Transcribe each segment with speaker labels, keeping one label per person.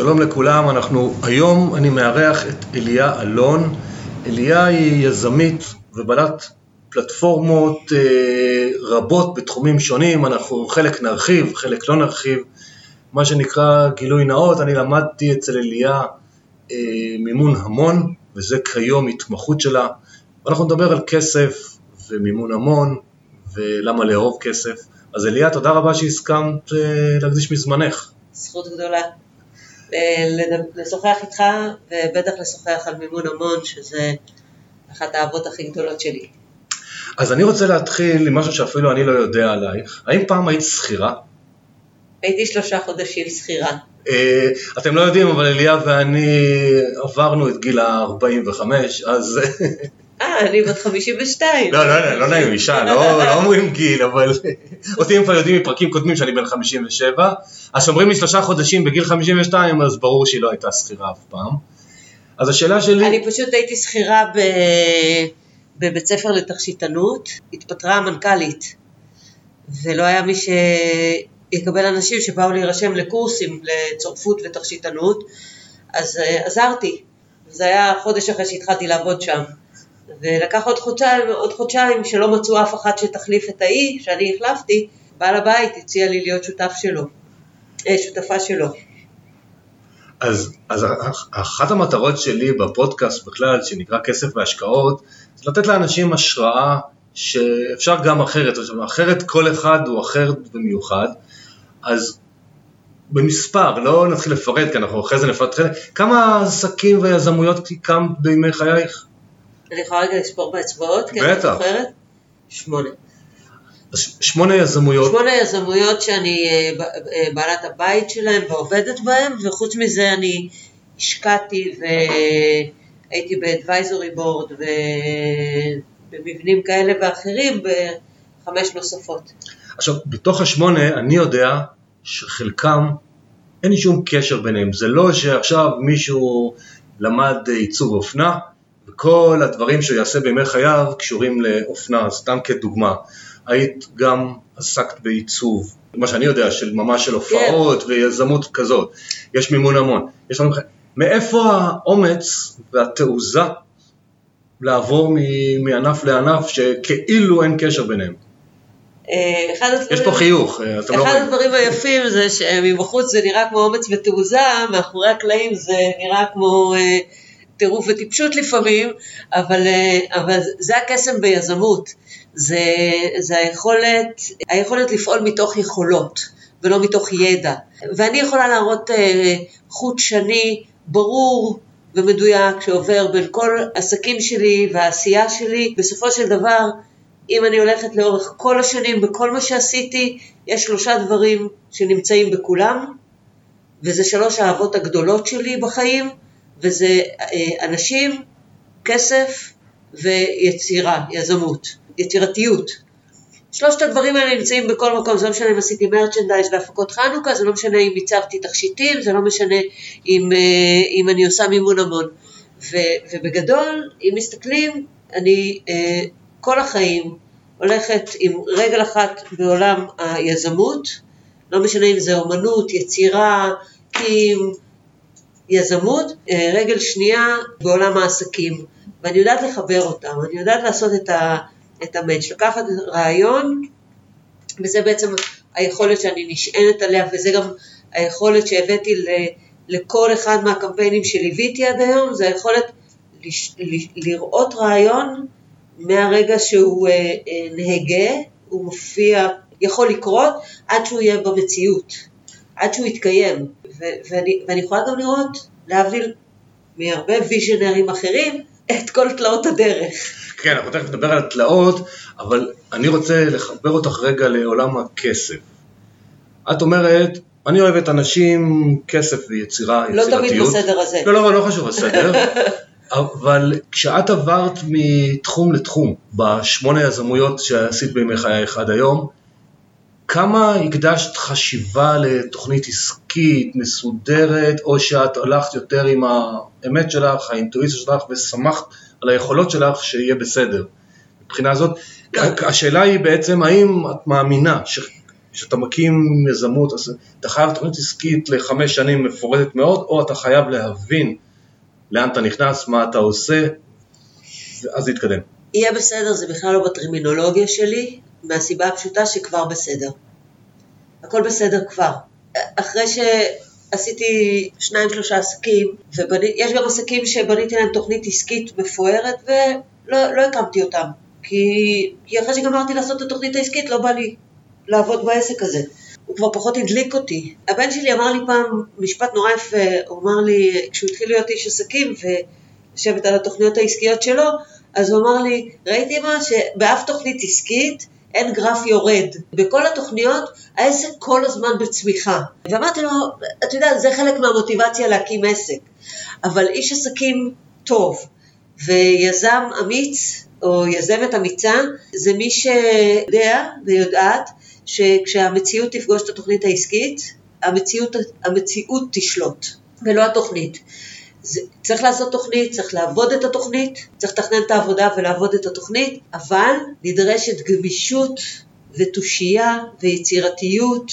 Speaker 1: שלום לכולם, אנחנו היום אני מארח את אליה אלון. אליה היא יזמית ובעלת פלטפורמות אה, רבות בתחומים שונים, אנחנו חלק נרחיב, חלק לא נרחיב. מה שנקרא גילוי נאות, אני למדתי אצל אליה אה, מימון המון, וזה כיום התמחות שלה. אנחנו נדבר על כסף ומימון המון, ולמה לאהוב כסף. אז אליה, תודה רבה שהסכמת אה, להקדיש מזמנך.
Speaker 2: זכות גדולה. לשוחח איתך, ובטח לשוחח על מימון המון, שזה אחת האהבות הכי גדולות שלי.
Speaker 1: אז אני רוצה להתחיל עם משהו שאפילו אני לא יודע עלייך. האם פעם היית שכירה?
Speaker 2: הייתי שלושה חודשים שכירה.
Speaker 1: אה, אתם לא יודעים, אבל אליה ואני עברנו את גיל ה-45, אז...
Speaker 2: אה, אני בת 52.
Speaker 1: לא, לא, לא, לא נעים, אישה, לא, לא אומרים גיל, אבל אותי הם כבר יודעים מפרקים קודמים שאני בן 57, אז כשאומרים לי שלושה חודשים בגיל 52, אז ברור שהיא לא הייתה שכירה אף פעם. אז השאלה שלי...
Speaker 2: אני פשוט הייתי שכירה ב... בבית ספר לתכשיטנות, התפטרה המנכ"לית, ולא היה מי שיקבל אנשים שבאו להירשם לקורסים לצורפות ותכשיטנות, אז uh, עזרתי. זה היה חודש אחרי שהתחלתי לעבוד שם. ולקח עוד חודשיים, עוד חודשיים שלא מצאו אף אחת שתחליף את האי, שאני החלפתי, בעל הבית הציע לי להיות שותף שלו, אה, שותפה שלו.
Speaker 1: אז, אז אחת המטרות שלי בפודקאסט בכלל, שנקרא כסף והשקעות, זה לתת לאנשים השראה שאפשר גם אחרת, אחרת כל אחד הוא אחר ומיוחד, אז במספר, לא נתחיל לפרט, כי אנחנו אחרי זה נפרט, כמה עסקים ויזמויות הקמת בימי חייך?
Speaker 2: אני יכולה רגע לספור באצבעות?
Speaker 1: כן, בטח.
Speaker 2: שמונה.
Speaker 1: שמונה יזמויות.
Speaker 2: שמונה יזמויות שאני אה, אה, בעלת הבית שלהם ועובדת בהם, וחוץ מזה אני השקעתי והייתי באדוויזורי בורד ובמבנים כאלה ואחרים בחמש נוספות.
Speaker 1: עכשיו, בתוך השמונה אני יודע שחלקם אין לי שום קשר ביניהם, זה לא שעכשיו מישהו למד עיצוב אופנה וכל הדברים שהוא יעשה בימי חייו קשורים לאופנה, סתם כדוגמה. היית גם עסקת בעיצוב, מה שאני יודע, של ממש של הופעות כן. ויזמות כזאת. יש מימון המון. יש לנו... מאיפה האומץ והתעוזה לעבור מענף לענף שכאילו אין קשר ביניהם?
Speaker 2: אה, הדברים,
Speaker 1: יש פה חיוך, אה,
Speaker 2: אתם לא רואים. אחד הדברים היפים זה שמבחוץ זה נראה כמו אומץ ותעוזה, מאחורי הקלעים זה נראה כמו אה, טירוף וטיפשות לפעמים, אבל, אבל זה הקסם ביזמות. זה, זה היכולת, היכולת לפעול מתוך יכולות ולא מתוך ידע. ואני יכולה להראות אה, חוט שני ברור ומדויק שעובר בין כל עסקים שלי והעשייה שלי. בסופו של דבר, אם אני הולכת לאורך כל השנים בכל מה שעשיתי, יש שלושה דברים שנמצאים בכולם, וזה שלוש האהבות הגדולות שלי בחיים, וזה אה, אנשים, כסף ויצירה, יזמות. יצירתיות. שלושת הדברים האלה נמצאים בכל מקום, זה לא משנה אם עשיתי מרצ'נדייז בהפקות חנוכה, זה לא משנה אם ייצרתי תכשיטים, זה לא משנה אם, אה, אם אני עושה מימון המון. ו, ובגדול, אם מסתכלים, אני אה, כל החיים הולכת עם רגל אחת בעולם היזמות, לא משנה אם זה אומנות, יצירה, קים, יזמות, אה, רגל שנייה בעולם העסקים. ואני יודעת לחבר אותם, אני יודעת לעשות את. את המאץ', לקחת רעיון, וזה בעצם היכולת שאני נשענת עליה, וזה גם היכולת שהבאתי לכל אחד מהקמפיינים שליוויתי עד היום, זה היכולת לראות רעיון מהרגע שהוא אה, אה, נהגה, הוא מופיע, יכול לקרות, עד שהוא יהיה במציאות, עד שהוא יתקיים. ואני, ואני יכולה גם לראות, להבדיל מהרבה ויז'נרים אחרים, את כל תלאות הדרך.
Speaker 1: כן, אנחנו תכף נדבר על התלאות, אבל אני רוצה לחבר אותך רגע לעולם הכסף. את אומרת, אני אוהב את אנשים, כסף ויצירה,
Speaker 2: לא
Speaker 1: יצירתיות.
Speaker 2: תמיד בסדר הזה.
Speaker 1: לא, לא, לא חשוב הסדר. אבל כשאת עברת מתחום לתחום, בשמונה יזמויות שעשית בימי חייך עד היום, כמה הקדשת חשיבה לתוכנית עסקית, מסודרת, או שאת הלכת יותר עם האמת שלך, האינטואיציה שלך, ושמחת על היכולות שלך שיהיה בסדר? מבחינה זאת, השאלה היא בעצם האם את מאמינה כשאתה מקים יזמות, אז אתה חייב תוכנית עסקית לחמש שנים מפורטת מאוד, או אתה חייב להבין לאן אתה נכנס, מה אתה עושה, ואז להתקדם.
Speaker 2: יהיה בסדר, זה בכלל לא בטרמינולוגיה שלי, מהסיבה הפשוטה שכבר בסדר. הכל בסדר כבר. אחרי שעשיתי שניים שלושה עסקים, ויש גם עסקים שבניתי להם תוכנית עסקית מפוארת ולא לא הקמתי אותם. כי, כי אחרי שגמרתי לעשות את התוכנית העסקית לא בא לי לעבוד בעסק הזה. הוא כבר פחות הדליק אותי. הבן שלי אמר לי פעם משפט נורא יפה, הוא אמר לי, כשהוא התחיל להיות איש עסקים ולשבת על התוכניות העסקיות שלו, אז הוא אמר לי, ראיתי מה שבאף תוכנית עסקית אין גרף יורד. בכל התוכניות העסק כל הזמן בצמיחה. ואמרתי לו, אתה יודע, זה חלק מהמוטיבציה להקים עסק. אבל איש עסקים טוב ויזם אמיץ, או יזמת אמיצה, זה מי שיודע ויודעת שכשהמציאות תפגוש את התוכנית העסקית, המציאות, המציאות תשלוט, ולא התוכנית. זה, צריך לעשות תוכנית, צריך לעבוד את התוכנית, צריך לתכנן את העבודה ולעבוד את התוכנית, אבל נדרשת גמישות ותושייה ויצירתיות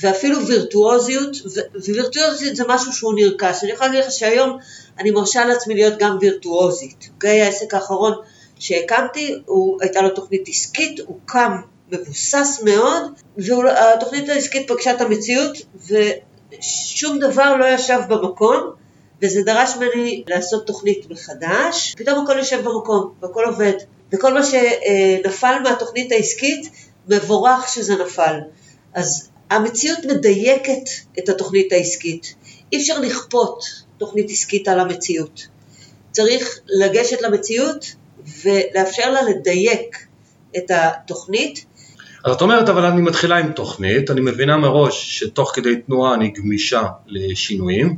Speaker 2: ואפילו וירטואוזיות, ווירטואוזיות זה משהו שהוא נרכש. אני יכולה להגיד לך שהיום אני מרשה לעצמי להיות גם וירטואוזית. אוקיי? העסק האחרון שהקמתי, הוא, הייתה לו תוכנית עסקית, הוא קם מבוסס מאוד, והתוכנית העסקית פגשה את המציאות, ושום דבר לא ישב במקום, וזה דרש ממני לעשות תוכנית מחדש, פתאום הכל יושב במקום, והכל עובד. וכל מה שנפל מהתוכנית העסקית, מבורך שזה נפל. אז המציאות מדייקת את התוכנית העסקית. אי אפשר לכפות תוכנית עסקית על המציאות. צריך לגשת למציאות ולאפשר לה לדייק את התוכנית.
Speaker 1: אז את אומרת, אבל אני מתחילה עם תוכנית, אני מבינה מראש שתוך כדי תנועה אני גמישה לשינויים,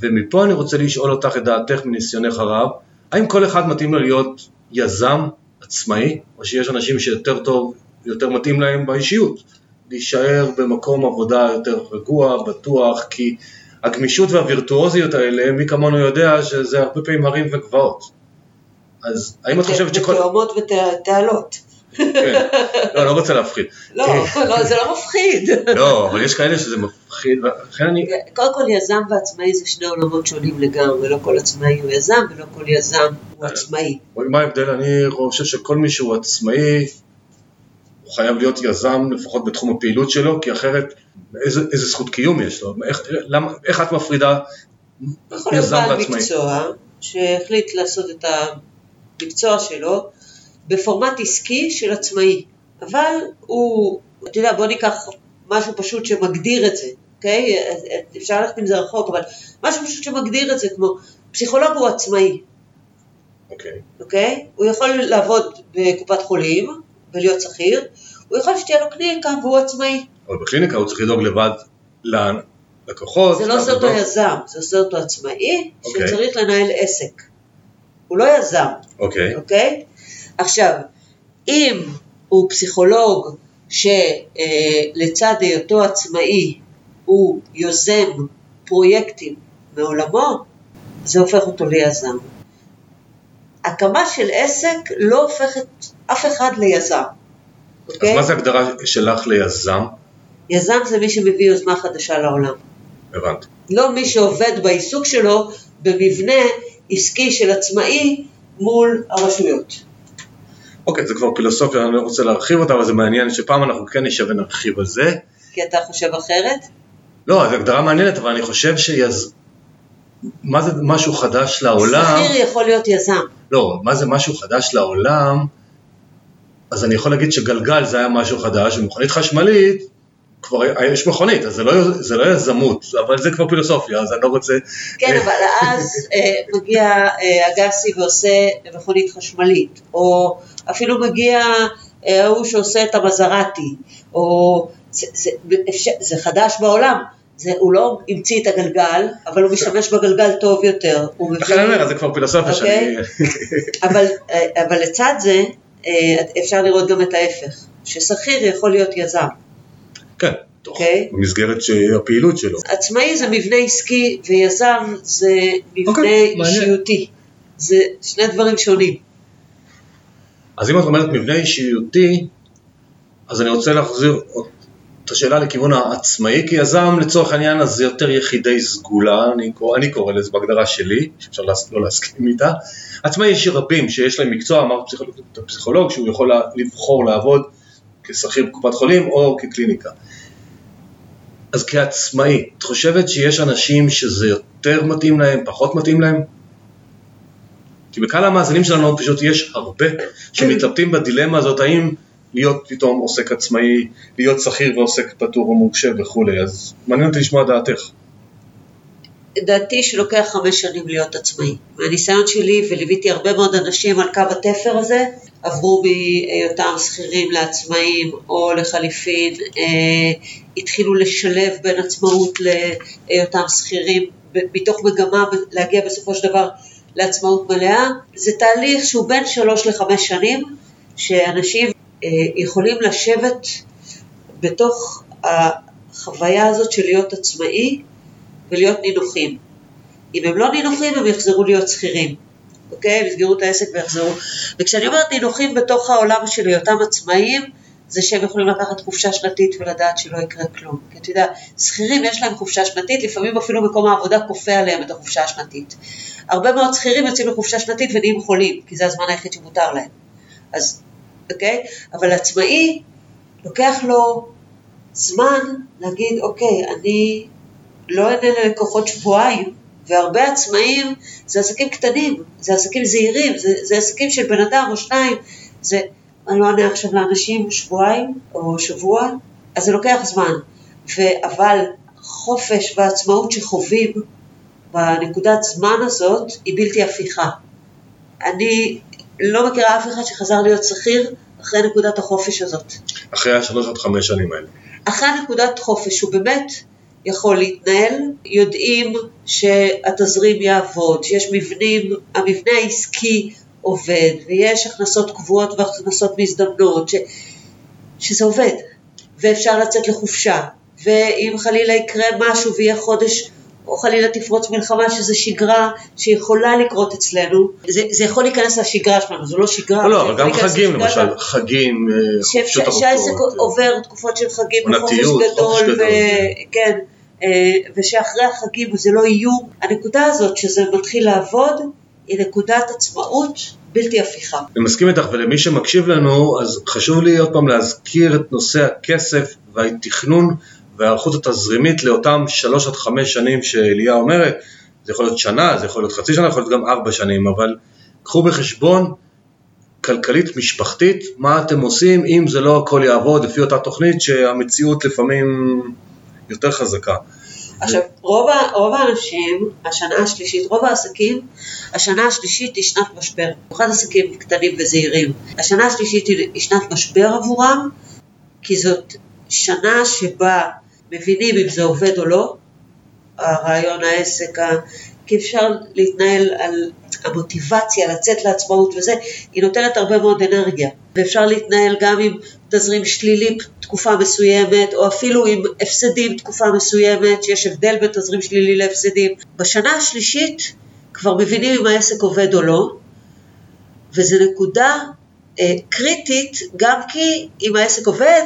Speaker 1: ומפה אני רוצה לשאול אותך את דעתך מניסיונך הרב, האם כל אחד מתאים לו להיות יזם, עצמאי, או שיש אנשים שיותר טוב, יותר מתאים להם באישיות, להישאר במקום עבודה יותר רגוע, בטוח, כי הגמישות והווירטואוזיות האלה, מי כמונו יודע שזה הרבה פעמים הרים וגבעות. אז האם את חושבת שכל...
Speaker 2: ותאומות ותעלות.
Speaker 1: כן, לא, לא רוצה להפחיד.
Speaker 2: לא, לא, זה לא מפחיד.
Speaker 1: לא, אבל יש כאלה שזה מפחיד, ולכן אני...
Speaker 2: קודם כל יזם ועצמאי זה שני עולמות שונים לגמרי, לא כל עצמאי הוא יזם ולא כל יזם הוא עצמאי.
Speaker 1: מה ההבדל? אני חושב שכל מי שהוא עצמאי, הוא חייב להיות יזם לפחות בתחום הפעילות שלו, כי אחרת איזה, איזה זכות קיום יש לו? איך, למה, איך את מפרידה יזם ועצמאי?
Speaker 2: יכול להיות בעל מקצוע שהחליט לעשות את המקצוע שלו בפורמט עסקי של עצמאי, אבל הוא, אתה יודע, בוא ניקח משהו פשוט שמגדיר את זה, אוקיי? אפשר ללכת עם זה רחוק, אבל משהו פשוט שמגדיר את זה, כמו פסיכולוג הוא עצמאי,
Speaker 1: אוקיי.
Speaker 2: אוקיי? הוא יכול לעבוד בקופת חולים ולהיות שכיר, הוא יכול שתהיה לו קליניקה והוא עצמאי.
Speaker 1: אבל בקליניקה הוא צריך לדאוג לבד ללקוחות.
Speaker 2: זה לא עושה אותו יזם, זה עושה אותו עצמאי,
Speaker 1: אוקיי.
Speaker 2: שצריך לנהל עסק. הוא לא יזם,
Speaker 1: אוקיי.
Speaker 2: אוקיי? עכשיו, אם הוא פסיכולוג שלצד היותו עצמאי הוא יוזם פרויקטים מעולמו, זה הופך אותו ליזם. הקמה של עסק לא הופכת אף אחד ליזם,
Speaker 1: אז
Speaker 2: אוקיי?
Speaker 1: מה זה הגדרה שלך ליזם?
Speaker 2: יזם זה מי שמביא יוזמה חדשה לעולם.
Speaker 1: הבנתי.
Speaker 2: לא מי שעובד בעיסוק שלו במבנה עסקי של עצמאי מול הרשויות.
Speaker 1: אוקיי, זה כבר פילוסופיה, אני לא רוצה להרחיב אותה, אבל זה מעניין שפעם אנחנו כן נשב ונרחיב על זה.
Speaker 2: כי אתה חושב אחרת?
Speaker 1: לא, זו הגדרה מעניינת, אבל אני חושב שיז... מה זה משהו חדש לעולם?
Speaker 2: שכיר יכול להיות יזם.
Speaker 1: לא, מה זה משהו חדש לעולם? אז אני יכול להגיד שגלגל זה היה משהו חדש, ומכונית חשמלית, כבר יש מכונית, אז זה לא, זה לא יזמות, אבל זה כבר פילוסופיה, אז אני לא רוצה...
Speaker 2: כן, אבל אז אה, מגיע אה, אגסי ועושה מכונית חשמלית, או אפילו מגיע אה, ההוא שעושה את המזרטי, או זה, זה, אפשר, זה חדש בעולם, זה, הוא לא המציא את הגלגל, אבל הוא משתמש בגלגל טוב יותר.
Speaker 1: לכן אני אומר, זה כבר פילוסופיה
Speaker 2: אוקיי.
Speaker 1: שאני...
Speaker 2: אבל, אבל לצד זה, אה, אפשר לראות גם את ההפך, ששכיר יכול להיות יזם.
Speaker 1: כן, תוך-
Speaker 2: אוקיי.
Speaker 1: במסגרת הפעילות שלו.
Speaker 2: עצמאי זה מבנה עסקי ויזם זה מבנה
Speaker 1: אוקיי, מעניין.
Speaker 2: אישיותי. זה שני דברים שונים.
Speaker 1: אז אם את אומרת מבנה אישיותי, אז אני רוצה להחזיר את השאלה לכיוון העצמאי, כי יזם לצורך העניין אז זה יותר יחידי סגולה, אני אני קורא לזה בהגדרה שלי, שאפשר לא להסכים איתה. עצמאי יש רבים שיש להם מקצוע, אמר פסיכולוג, פסיכולוג שהוא יכול לבחור לעבוד כשכיר בקופת חולים או כקליניקה. אז כעצמאי, את חושבת שיש אנשים שזה יותר מתאים להם, פחות מתאים להם? כי בקהל המאזינים שלנו פשוט יש הרבה שמתלבטים בדילמה הזאת, האם להיות פתאום עוסק עצמאי, להיות שכיר ועוסק פטור או מורשה וכולי, אז מעניין אותי לשמוע דעתך.
Speaker 2: דעתי שלוקח חמש שנים להיות עצמאי. מהניסיון שלי, וליוויתי הרבה מאוד אנשים על קו התפר הזה, עברו מהיותם שכירים לעצמאים, או לחליפין, אה, התחילו לשלב בין עצמאות להיותם שכירים, מתוך מגמה להגיע בסופו של דבר לעצמאות מלאה. זה תהליך שהוא בין שלוש לחמש שנים, שאנשים אה, יכולים לשבת בתוך החוויה הזאת של להיות עצמאי, ולהיות נינוחים. אם הם לא נינוחים, הם יחזרו להיות שכירים. אוקיי? הם יסגרו את העסק ויחזרו. וכשאני אומרת נינוחים בתוך העולם של היותם עצמאים, זה שהם יכולים לקחת חופשה שנתית ולדעת שלא יקרה כלום. כי אתה יודע, שכירים יש להם חופשה שנתית, לפעמים אפילו מקום העבודה כופה עליהם את החופשה השנתית. הרבה מאוד שכירים יוצאים לחופשה שנתית ונהיים חולים, כי זה הזמן היחיד שמותר להם. אז, אוקיי? אבל עצמאי, לוקח לו זמן להגיד, אוקיי, אני לא אענה ללקוחות שבועיים, והרבה עצמאים זה עסקים קטנים, זה עסקים זעירים, זה, זה עסקים של בן אדם או שניים, זה, אני לא אענה עכשיו לאנשים שבועיים או שבוע, אז זה לוקח זמן, ו, אבל חופש והעצמאות שחווים בנקודת זמן הזאת היא בלתי הפיכה. אני לא מכירה אף אחד שחזר להיות שכיר אחרי נקודת החופש הזאת.
Speaker 1: אחרי השלוש עד חמש שנים האלה.
Speaker 2: אחרי נקודת חופש הוא באמת יכול להתנהל, יודעים שהתזרים יעבוד, שיש מבנים, המבנה העסקי עובד, ויש הכנסות קבועות והכנסות מזדמנות, ש, שזה עובד, ואפשר לצאת לחופשה, ואם חלילה יקרה משהו ויהיה חודש, או חלילה תפרוץ מלחמה שזה שגרה שיכולה לקרות אצלנו, זה, זה יכול להיכנס לשגרה שלנו, זו לא שגרה.
Speaker 1: לא, לא, אבל גם חגים למשל, חגים, אה, חופשות
Speaker 2: שהעסק
Speaker 1: ארוכות. אה,
Speaker 2: עובר תקופות של חגים
Speaker 1: עונתיות, חופש
Speaker 2: גדול,
Speaker 1: גדול.
Speaker 2: ו- כן, אה, ושאחרי החגים זה לא איום. הנקודה הזאת שזה מתחיל לעבוד היא נקודת עצמאות בלתי הפיכה.
Speaker 1: אני מסכים איתך, ולמי שמקשיב לנו, אז חשוב לי עוד פעם להזכיר את נושא הכסף והתכנון וההיערכות התזרימית לאותם שלוש עד חמש שנים שאליה אומרת, זה יכול להיות שנה, זה יכול להיות חצי שנה, יכול להיות גם ארבע שנים, אבל קחו בחשבון כלכלית משפחתית, מה אתם עושים אם זה לא הכל יעבוד לפי אותה תוכנית שהמציאות לפעמים יותר חזקה.
Speaker 2: עכשיו, רוב, רוב האנשים, השנה השלישית, רוב העסקים, השנה השלישית היא שנת משבר, במיוחד עסקים קטנים וזעירים. השנה השלישית היא שנת משבר עבורם, כי זאת שנה שבה מבינים אם זה עובד או לא, הרעיון, העסק. כי אפשר להתנהל על המוטיבציה לצאת לעצמאות וזה, היא נותנת הרבה מאוד אנרגיה. ואפשר להתנהל גם עם תזרים שלילי תקופה מסוימת, או אפילו עם הפסדים תקופה מסוימת, שיש הבדל בין תזרים שלילי להפסדים. בשנה השלישית כבר מבינים אם העסק עובד או לא, וזו נקודה אה, קריטית, גם כי אם העסק עובד,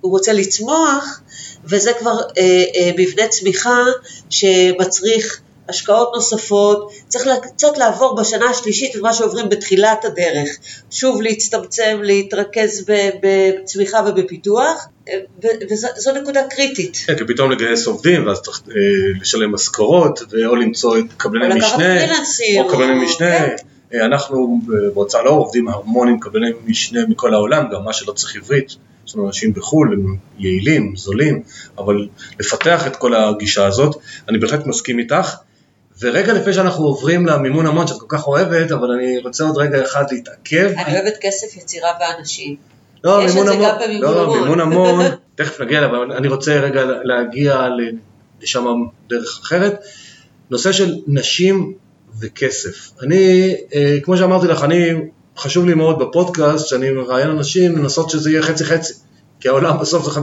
Speaker 2: הוא רוצה לצמוח, וזה כבר אה, אה, מבנה צמיחה שמצריך השקעות נוספות, צריך קצת לעבור בשנה השלישית את מה שעוברים בתחילת הדרך, שוב להצטמצם, להתרכז בצמיחה ובפיתוח, וזו נקודה קריטית.
Speaker 1: כן, כי פתאום לגייס עובדים, ואז צריך אה, לשלם משכורות, או למצוא את קבלני משנה, או קבלני משנה.
Speaker 2: כן.
Speaker 1: אה, אנחנו בהוצאה לאור עובדים המון עם קבלני משנה מכל העולם, גם מה שלא צריך עברית. יש לנו אנשים בחו"ל, הם יעילים, זולים, אבל לפתח את כל הגישה הזאת, אני בהחלט מסכים איתך. ורגע לפני שאנחנו עוברים למימון המון שאת כל כך אוהבת, אבל אני רוצה עוד רגע אחד להתעכב.
Speaker 2: אני אוהבת כסף, יצירה ואנשים.
Speaker 1: לא,
Speaker 2: יש את
Speaker 1: מימון
Speaker 2: זה
Speaker 1: המון,
Speaker 2: גם במימון
Speaker 1: לא,
Speaker 2: המון.
Speaker 1: מימון המון, תכף נגיע אליו, אבל אני רוצה רגע להגיע לשם דרך אחרת. נושא של נשים וכסף. אני, אה, כמו שאמרתי לך, אני, חשוב לי מאוד בפודקאסט, שאני מראיין אנשים, לנסות שזה יהיה חצי חצי. כי העולם בסוף זה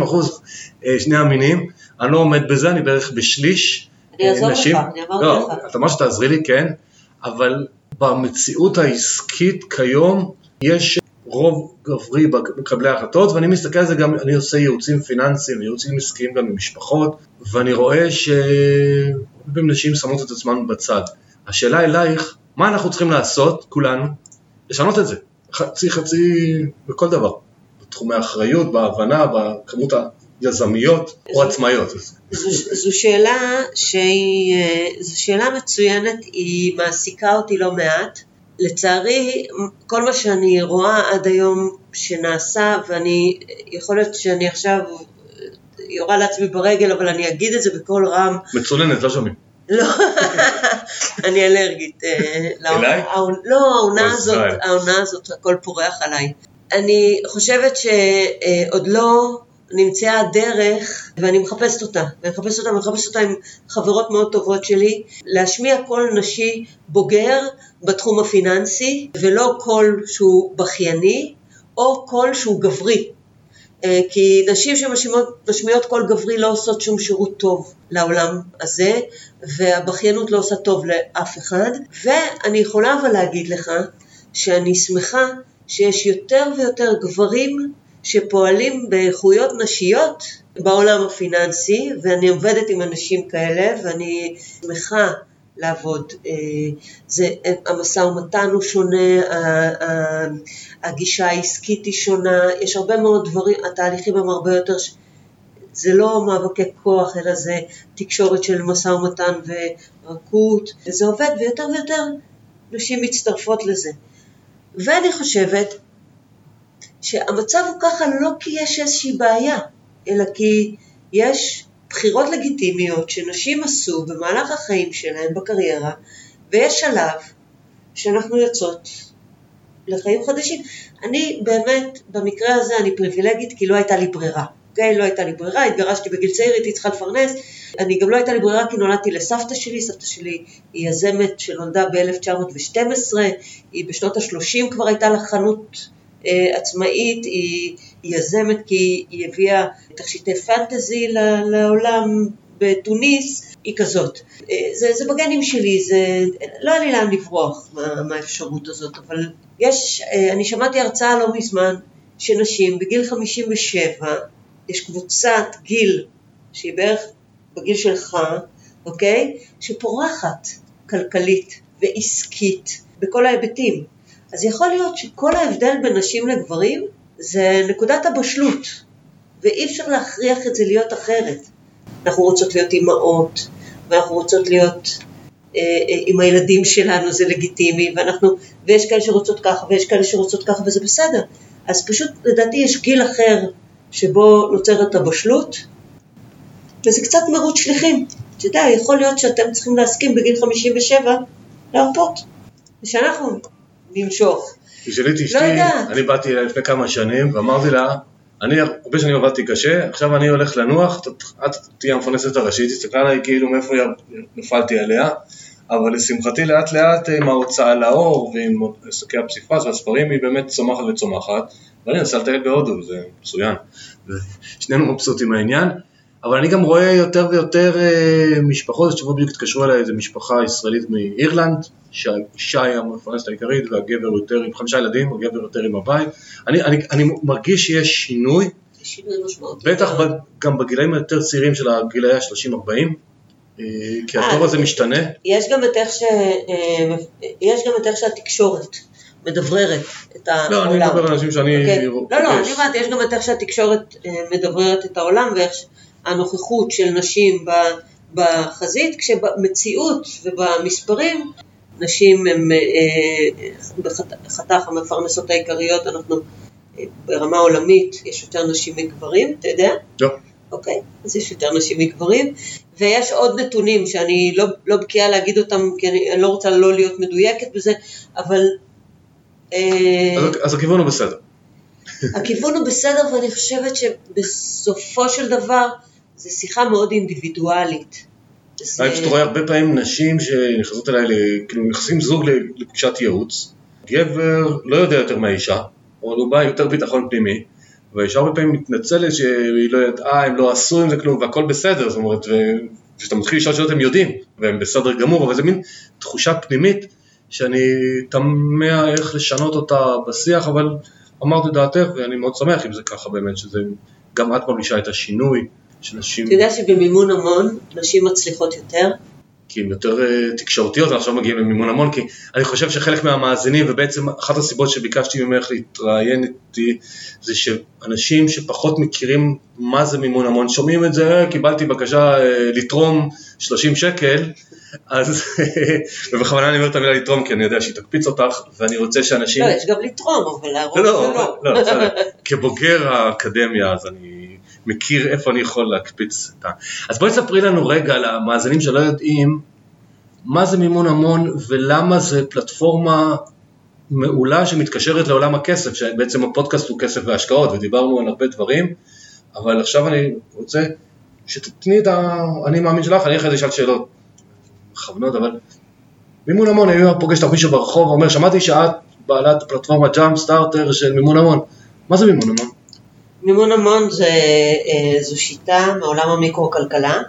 Speaker 1: 50-50 אחוז אה, שני המינים, אני לא עומד בזה, אני בערך בשליש
Speaker 2: אני אעזור
Speaker 1: נשים.
Speaker 2: לך, אני אמרתי
Speaker 1: לא,
Speaker 2: לך.
Speaker 1: אתה אמרת שתעזרי לי, כן, אבל במציאות העסקית כיום יש רוב גברי במקבלי ההחלטות, ואני מסתכל על זה גם, אני עושה ייעוצים פיננסיים, ייעוצים עסקיים גם למשפחות, ואני רואה שהרבה נשים שמות את עצמן בצד. השאלה אלייך, מה אנחנו צריכים לעשות, כולנו, לשנות את זה, חצי חצי בכל דבר, בתחומי האחריות, בהבנה, בכמות היזמיות או עצמאיות.
Speaker 2: זו, זו שאלה שהיא, אה, זו שאלה מצוינת, היא מעסיקה אותי לא מעט. לצערי, כל מה שאני רואה עד היום שנעשה, ואני, יכול להיות שאני עכשיו יורה לעצמי ברגל, אבל אני אגיד את זה בקול רם,
Speaker 1: מצוננת, לא שומעים.
Speaker 2: לא, אני אלרגית. אה,
Speaker 1: אליי?
Speaker 2: לא, העונה הזאת. העונה הזאת, הכל פורח עליי. אני חושבת שעוד לא נמצאה הדרך, ואני מחפשת אותה, ואני מחפשת אותה, ואני מחפשת אותה עם חברות מאוד טובות שלי, להשמיע קול נשי בוגר בתחום הפיננסי, ולא קול שהוא בכייני, או קול שהוא גברי. אה, כי נשים שמשמיעות קול גברי לא עושות שום שירות טוב לעולם הזה, והבכיינות לא עושה טוב לאף אחד. ואני יכולה אבל להגיד לך שאני שמחה שיש יותר ויותר גברים שפועלים באיכויות נשיות בעולם הפיננסי, ואני עובדת עם אנשים כאלה, ואני שמחה לעבוד. אה, זה, המשא ומתן הוא שונה, הגישה העסקית היא שונה, יש הרבה מאוד דברים, התהליכים הם הרבה יותר, זה לא מאבקי כוח, אלא זה תקשורת של משא ומתן ורכות, וזה עובד, ויותר ויותר נשים מצטרפות לזה. ואני חושבת שהמצב הוא ככה לא כי יש איזושהי בעיה, אלא כי יש בחירות לגיטימיות שנשים עשו במהלך החיים שלהן בקריירה, ויש שלב שאנחנו יוצאות לחיים חדשים. אני באמת, במקרה הזה אני פריבילגית כי לא הייתה לי ברירה. אוקיי? לא הייתה לי ברירה, התגרשתי בגיל צעיר, הייתי צריכה לפרנס. אני גם לא הייתה לי ברירה כי נולדתי לסבתא שלי, סבתא שלי היא יזמת שנולדה ב-1912, היא בשנות ה-30 כבר הייתה לה חנות עצמאית, היא, יזמת כי היא הביאה תכשיטי פנטזי לעולם בתוניס, היא כזאת. אה, זה, זה בגנים שלי, זה, לא היה לי לאן לברוח מה, מהאפשרות הזאת, אבל יש, אה, אני שמעתי הרצאה לא מזמן, שנשים בגיל 57, יש קבוצת גיל שהיא בערך בגיל שלך, אוקיי? שפורחת כלכלית ועסקית בכל ההיבטים. אז יכול להיות שכל ההבדל בין נשים לגברים זה נקודת הבשלות, ואי אפשר להכריח את זה להיות אחרת. אנחנו רוצות להיות אימהות, ואנחנו רוצות להיות אה, אה, עם הילדים שלנו, זה לגיטימי, ואנחנו, ויש כאלה שרוצות ככה, ויש כאלה שרוצות ככה, וזה בסדר. אז פשוט לדעתי יש גיל אחר שבו נוצרת הבשלות, וזה קצת מרוץ שליחים. אתה יודע, יכול להיות שאתם צריכים להסכים בגיל 57 להרפות, ושאנחנו נמשוך.
Speaker 1: תשאלי את אשתי,
Speaker 2: לא יודעת.
Speaker 1: אני באתי אליה לפני כמה שנים ואמרתי לה, אני הרבה שנים עבדתי קשה, עכשיו אני הולך לנוח, את- תהיי המפרנסת הראשית, הסתכלה עליי כאילו מאיפה נפלתי עליה, אבל לשמחתי לאט לאט עם ההוצאה לאור ועם עסקי הפסיפס והספרים היא באמת צומחת וצומחת, ואני נסע לטייל בהודו, זה מצוין, שנינו מבסוטים מהעניין, אבל אני גם רואה יותר ויותר אה, משפחות, שבוע בדיוק התקשרו אליי איזה משפחה ישראלית מאירלנד, שהאישה היא המפרנסת העיקרית והגבר יותר עם חמישה ילדים, הגבר יותר עם הבית. אני, אני, אני מרגיש שיש שינוי,
Speaker 2: שינוי משמעותי.
Speaker 1: בטח ב, גם בגילאים היותר צעירים של הגילאי ה-30-40, אה, כי הדור הזה משתנה.
Speaker 2: יש גם את איך, ש... אה, יש גם את איך שהתקשורת מדבררת את
Speaker 1: לא,
Speaker 2: העולם.
Speaker 1: אני מדבר על אנשים שאני
Speaker 2: אוקיי?
Speaker 1: פוגש.
Speaker 2: לא, לא, אני אומרת, יש גם את איך שהתקשורת אה, מדבררת את העולם ואיך הנוכחות של נשים בחזית, כשבמציאות ובמספרים נשים הן אה, בחת- בחתך המפרנסות העיקריות, אנחנו אה, ברמה עולמית, יש יותר נשים מגברים, אתה יודע?
Speaker 1: לא.
Speaker 2: אוקיי, אז יש יותר נשים מגברים, ויש עוד נתונים שאני לא, לא בקיאה להגיד אותם, כי אני, אני לא רוצה לא להיות מדויקת בזה, אבל... אה,
Speaker 1: אז, אז הכיוון הוא בסדר.
Speaker 2: הכיוון הוא בסדר, ואני חושבת שבסופו של דבר זו שיחה מאוד אינדיבידואלית. זה-
Speaker 1: אני פשוט רואה הרבה פעמים נשים שנכנסות אליי, כאילו נכנסים זוג לפגישת ייעוץ, גבר לא יודע יותר מהאישה, אבל הוא בא עם יותר ביטחון פנימי, והאישה הרבה פעמים מתנצלת שהיא לא יודעת, אה, הם לא עשו עם זה כלום והכל בסדר, זאת אומרת, וכשאתה מתחיל לשאול שאלות הם יודעים, והם בסדר גמור, אבל זה מין תחושה פנימית שאני תמה איך לשנות אותה בשיח, אבל אמרת את דעתך ואני מאוד שמח אם זה ככה באמת, שזה גם את מרגישה את השינוי. שנשים,
Speaker 2: אתה יודע שבמימון המון נשים מצליחות יותר?
Speaker 1: כי הן יותר אה, תקשורתיות, ועכשיו מגיעים למימון המון, כי אני חושב שחלק מהמאזינים, ובעצם אחת הסיבות שביקשתי ממך להתראיין איתי, זה שאנשים שפחות מכירים מה זה מימון המון, שומעים את זה, "אה, קיבלתי בקשה אה, לתרום 30 שקל, אז, ובכוונה אני אומר את המילה לתרום, כי אני יודע שהיא תקפיץ אותך, ואני רוצה שאנשים...
Speaker 2: לא, יש גם לתרום, אבל
Speaker 1: לא, לא,
Speaker 2: שלא.
Speaker 1: לא, בסדר. כבוגר האקדמיה, אז אני מכיר איפה אני יכול להקפיץ את ה... אז בואי תספרי לנו רגע למאזינים שלא יודעים, מה זה מימון המון ולמה זה פלטפורמה מעולה שמתקשרת לעולם הכסף, שבעצם הפודקאסט הוא כסף והשקעות, ודיברנו על הרבה דברים, אבל עכשיו אני רוצה שתתני את האני מאמין שלך, אני אחרי זה אשאל שאלות מכוונות, אבל מימון המון, אני פוגש אותך מישהו ברחוב ואומר, שמעתי שאת בעלת פלטפורמה ג'אמפ סטארטר של מימון המון. מה זה מימון המון?
Speaker 2: מימון המון זה, אה, זו שיטה מעולם המיקרו-כלכלה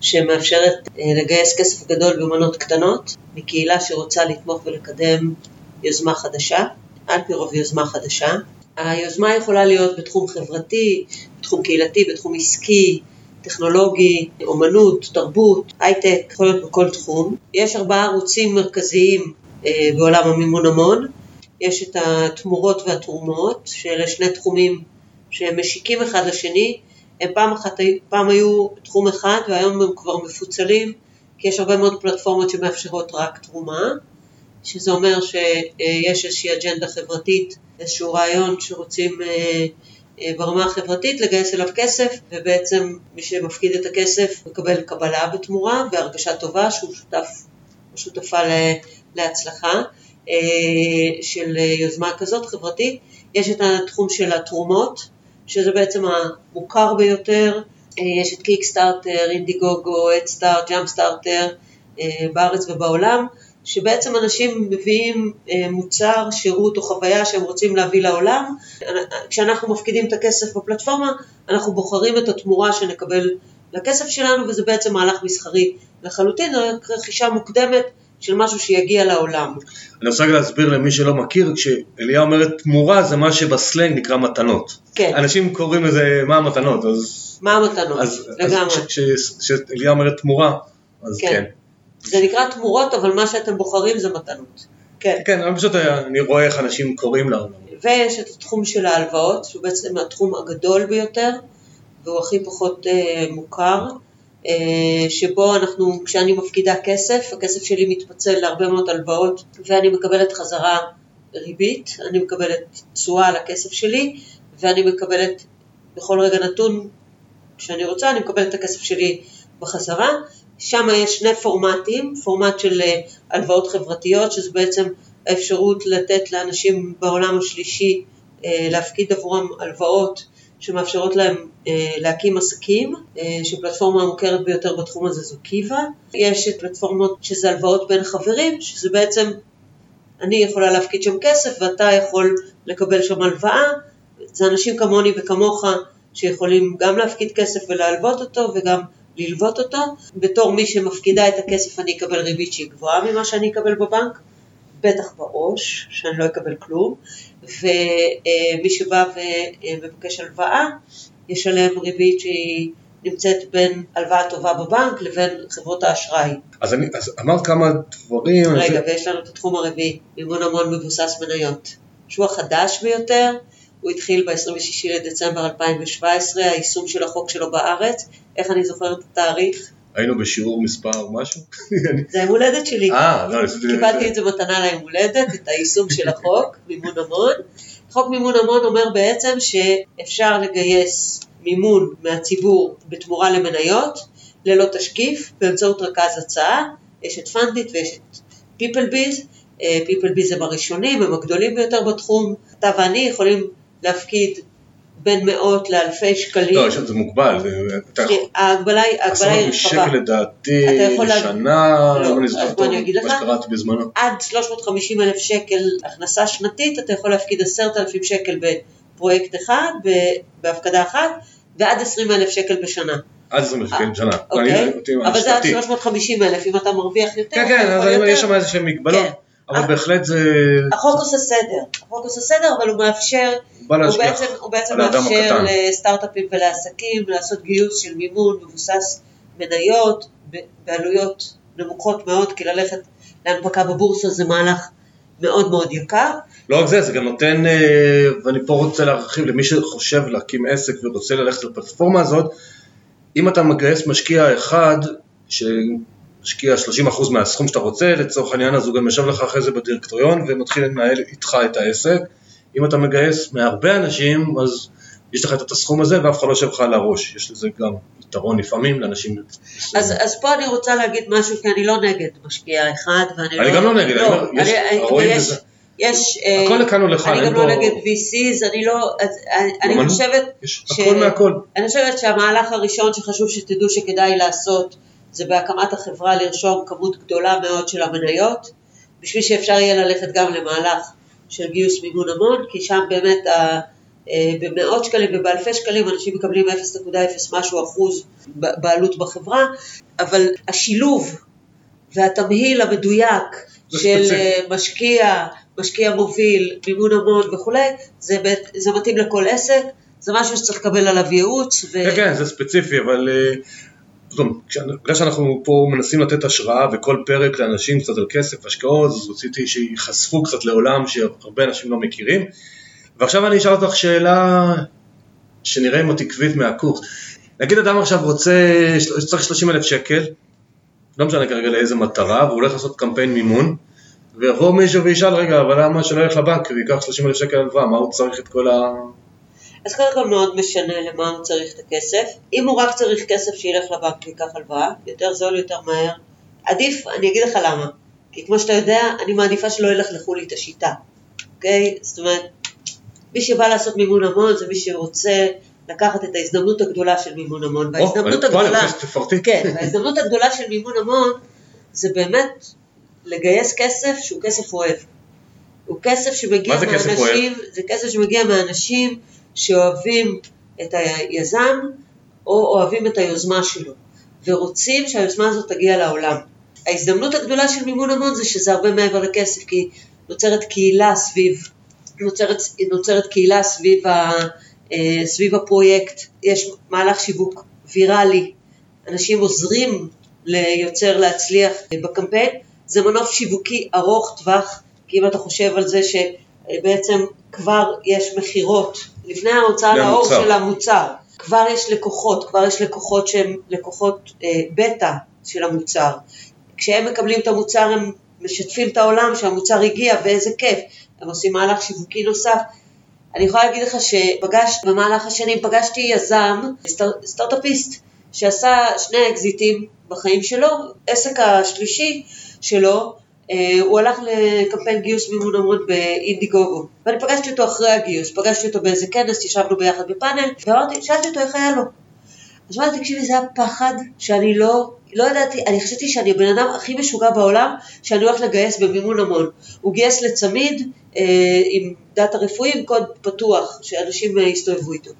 Speaker 2: שמאפשרת אה, לגייס כסף גדול במנות קטנות מקהילה שרוצה לתמוך ולקדם יוזמה חדשה, על פי רוב יוזמה חדשה. היוזמה יכולה להיות בתחום חברתי, בתחום קהילתי, בתחום עסקי, טכנולוגי, אומנות, תרבות, הייטק, יכול להיות בכל תחום. יש ארבעה ערוצים מרכזיים אה, בעולם המימון המון. יש את התמורות והתרומות, שאלה שני תחומים שהם משיקים אחד לשני, הם פעם, אחת, פעם היו תחום אחד והיום הם כבר מפוצלים, כי יש הרבה מאוד פלטפורמות שמאפשרות רק תרומה, שזה אומר שיש איזושהי אג'נדה חברתית, איזשהו רעיון שרוצים אה, אה, ברמה החברתית לגייס אליו כסף, ובעצם מי שמפקיד את הכסף מקבל קבלה בתמורה והרגשה טובה שהוא שותף או שותפה להצלחה אה, של יוזמה כזאת חברתית. יש את התחום של התרומות, שזה בעצם המוכר ביותר, אה, יש את Kickstarter, Indiegogo, Headstart, Jumpstarter בארץ ובעולם, שבעצם אנשים מביאים אה, מוצר, שירות או חוויה שהם רוצים להביא לעולם. כשאנחנו מפקידים את הכסף בפלטפורמה, אנחנו בוחרים את התמורה שנקבל לכסף שלנו, וזה בעצם מהלך מסחרי לחלוטין, רכישה מוקדמת של משהו שיגיע לעולם.
Speaker 1: אני רוצה רק להסביר למי שלא מכיר, כשאליה אומרת תמורה זה מה שבסלנג נקרא מתנות.
Speaker 2: כן.
Speaker 1: אנשים קוראים לזה מה המתנות, אז...
Speaker 2: מה המתנות?
Speaker 1: אז
Speaker 2: לגמרי.
Speaker 1: כשאליה אומרת תמורה, אז
Speaker 2: כן.
Speaker 1: כן.
Speaker 2: זה נקרא תמורות, אבל מה שאתם בוחרים זה מתנות. כן.
Speaker 1: כן, אני פשוט, אני רואה איך אנשים קוראים לעולם.
Speaker 2: ויש את התחום של ההלוואות, שהוא בעצם התחום הגדול ביותר, והוא הכי פחות אה, מוכר, שבו אנחנו, כשאני מפקידה כסף, הכסף שלי מתפצל להרבה מאוד הלוואות, ואני מקבלת חזרה ריבית, אני מקבלת תשואה על הכסף שלי, ואני מקבלת בכל רגע נתון שאני רוצה, אני מקבלת את הכסף שלי בחזרה. שם יש שני פורמטים, פורמט של אה, הלוואות חברתיות, שזה בעצם האפשרות לתת לאנשים בעולם השלישי אה, להפקיד עבורם הלוואות שמאפשרות להם אה, להקים עסקים, אה, שפלטפורמה המוכרת ביותר בתחום הזה זו קיבה. יש את פלטפורמות שזה הלוואות בין חברים, שזה בעצם אני יכולה להפקיד שם כסף ואתה יכול לקבל שם הלוואה. זה אנשים כמוני וכמוך שיכולים גם להפקיד כסף ולהלוות אותו וגם ללוות אותו. בתור מי שמפקידה את הכסף אני אקבל ריבית שהיא גבוהה ממה שאני אקבל בבנק, בטח בעו"ש, שאני לא אקבל כלום, ומי שבא ומבקש הלוואה, ישלם ריבית שהיא נמצאת בין הלוואה טובה בבנק לבין חברות האשראי.
Speaker 1: אז, אני, אז אמרת כמה דברים. אני
Speaker 2: רגע,
Speaker 1: חושב-
Speaker 2: ויש לנו את התחום הרביעי, מימון המון מבוסס מניות. שהוא החדש ביותר, הוא התחיל ב-26 לדצמבר 2017, היישום של החוק שלו בארץ. איך אני זוכרת את התאריך?
Speaker 1: היינו בשיעור מספר משהו?
Speaker 2: זה היום הולדת שלי.
Speaker 1: אה, לא.
Speaker 2: קיבלתי את זה מתנה ליום הולדת, את היישום של החוק, מימון המון. חוק מימון המון אומר בעצם שאפשר לגייס מימון מהציבור בתמורה למניות, ללא תשקיף, באמצעות רכז הצעה. יש את פנדיט ויש את פיפל ביז. פיפל ביז הם הראשונים, הם הגדולים ביותר בתחום. אתה ואני יכולים להפקיד בין מאות לאלפי שקלים.
Speaker 1: לא, יש- זה מוגבל. זה- יכול-
Speaker 2: ההגבלה היא ההגבלה היא
Speaker 1: עשרות
Speaker 2: רחבה.
Speaker 1: שקל לדעתי לשנה,
Speaker 2: לא,
Speaker 1: לא אני זוכר טוב, מה. שקראתי בזמנו.
Speaker 2: עד 350 אלף שקל הכנסה שנתית, אתה יכול להפקיד 10,000 שקל בפרויקט אחד, בהפקדה אחת, ועד 20 אלף שקל בשנה.
Speaker 1: עד 20 שקל בשנה.
Speaker 2: אוקיי? אבל זה עד
Speaker 1: השנתי.
Speaker 2: 350 אלף, אם אתה מרוויח יותר,
Speaker 1: כן, כן,
Speaker 2: יותר.
Speaker 1: יש שם איזה שהן מגבלות,
Speaker 2: כן.
Speaker 1: אבל
Speaker 2: אה.
Speaker 1: בהחלט זה
Speaker 2: החוק עושה סדר, החוק עושה סדר, אבל הוא מאפשר, הוא בעצם, הוא בעצם מאפשר. לסטארט-אפים ולעסקים לעשות גיוס של מימון מבוסס מניות בעלויות נמוכות מאוד, כי ללכת להנפקה בבורסה זה מהלך מאוד מאוד יקר.
Speaker 1: לא רק זה, זה גם נותן, אה, ואני פה רוצה להרחיב למי שחושב להקים עסק ורוצה ללכת לפלטפורמה הזאת, אם אתה מגייס משקיע אחד שמשקיע 30% מהסכום שאתה רוצה, לצורך העניין אז הוא גם יושב לך אחרי זה בדירקטוריון ומתחיל לנהל איתך את העסק. אם אתה מגייס מהרבה אנשים, אז יש לך את הסכום הזה ואף אחד לא יושב לך על הראש. יש לזה גם יתרון לפעמים לאנשים.
Speaker 2: אז, אז פה אני רוצה להגיד משהו, כי אני לא נגד משקיע אחד, ואני
Speaker 1: אני
Speaker 2: לא...
Speaker 1: גם לא נגד, אני אומר, יש-
Speaker 2: אני-
Speaker 1: רואים
Speaker 2: יש-
Speaker 1: בזה.
Speaker 2: יש... אה,
Speaker 1: הכל לכאן ולכאן,
Speaker 2: אני
Speaker 1: אין
Speaker 2: גם לא נגד VCs, אני לא... אז, אני, אני
Speaker 1: אומנות,
Speaker 2: חושבת...
Speaker 1: יש הכל מהכל.
Speaker 2: אני חושבת שהמהלך הראשון שחשוב שתדעו שכדאי לעשות, זה בהקמת החברה לרשום כמות גדולה מאוד של המניות, בשביל שאפשר יהיה ללכת גם למהלך של גיוס מימון המון, כי שם באמת ה... אה, במאות שקלים ובאלפי שקלים אנשים מקבלים 0.0 משהו אחוז בעלות בחברה, אבל השילוב והתמהיל המדויק של
Speaker 1: ספציפי.
Speaker 2: אה, משקיע, משקיע מוביל, מימון המון וכולי, זה, זה מתאים לכל עסק, זה משהו שצריך לקבל עליו ייעוץ. ו...
Speaker 1: כן, כן, זה ספציפי, אבל בגלל שאנחנו פה מנסים לתת השראה וכל פרק לאנשים קצת על כסף, השקעות, אז רציתי שייחשפו קצת לעולם שהרבה אנשים לא מכירים. ועכשיו אני אשאל אותך שאלה שנראה אם את עקבית מהקורס. נגיד אדם עכשיו רוצה, צריך 30 אלף שקל, לא משנה כרגע לאיזה מטרה, והוא הולך לעשות קמפיין מימון, ויבוא מישהו וישאל, רגע, אבל למה שלא ילך לבנק ויקח 30 אלף שקל הלוואה, מה הוא צריך את כל ה...
Speaker 2: אז קודם כל מאוד משנה למה הוא צריך את הכסף. אם הוא רק צריך כסף שילך לבנק ויקח הלוואה, יותר זול, יותר מהר, עדיף, אני אגיד לך למה. כי כמו שאתה יודע, אני מעדיפה שלא ילכלכו לי את השיטה, אוקיי? זאת אומרת, מי שבא לעשות מימון המון זה מי שרוצה לקחת את ההזדמנות הגדולה של מימון המון. וההזדמנות הגדולה... כן, וההזדמנות הגדולה של מימון המון זה באמת לגייס כסף שהוא כסף אוהב. הוא כסף שמגיע מאנשים, זה כסף שמגיע מאנשים שאוהבים את היזם או אוהבים את היוזמה שלו ורוצים שהיוזמה הזאת תגיע לעולם. ההזדמנות הגדולה של מימון המון זה שזה הרבה מעבר לכסף כי נוצרת קהילה סביב, נוצרת, נוצרת קהילה סביב, ה, אה, סביב הפרויקט, יש מהלך שיווק ויראלי, אנשים עוזרים ליוצר להצליח בקמפיין, זה מנוף שיווקי ארוך טווח, כי אם אתה חושב על זה שבעצם כבר יש מכירות לפני ההוצאה לאור. של המוצר, כבר יש לקוחות, כבר יש לקוחות שהם לקוחות אה, בטא של המוצר. כשהם מקבלים את המוצר הם משתפים את העולם שהמוצר הגיע ואיזה כיף, הם עושים מהלך שיווקי נוסף. אני יכולה להגיד לך שפגשתי, במהלך השנים פגשתי יזם, סטאר, סטארט-אפיסט, שעשה שני אקזיטים בחיים שלו, עסק השלישי שלו, הוא הלך לקמפיין גיוס מימון המון באינדיגוגו, ואני פגשתי אותו אחרי הגיוס, פגשתי אותו באיזה כנס, ישבנו ביחד בפאנל, ואמרתי, שאלתי אותו איך היה לו. אז אמרתי, תקשיבי, זה היה פחד שאני לא, לא ידעתי, אני חשבתי שאני הבן אדם הכי משוגע בעולם, שאני הולך לגייס במימון המון. הוא גייס לצמיד אה, עם דאטה רפואי, עם קוד פתוח, שאנשים אה, יסתובבו איתו.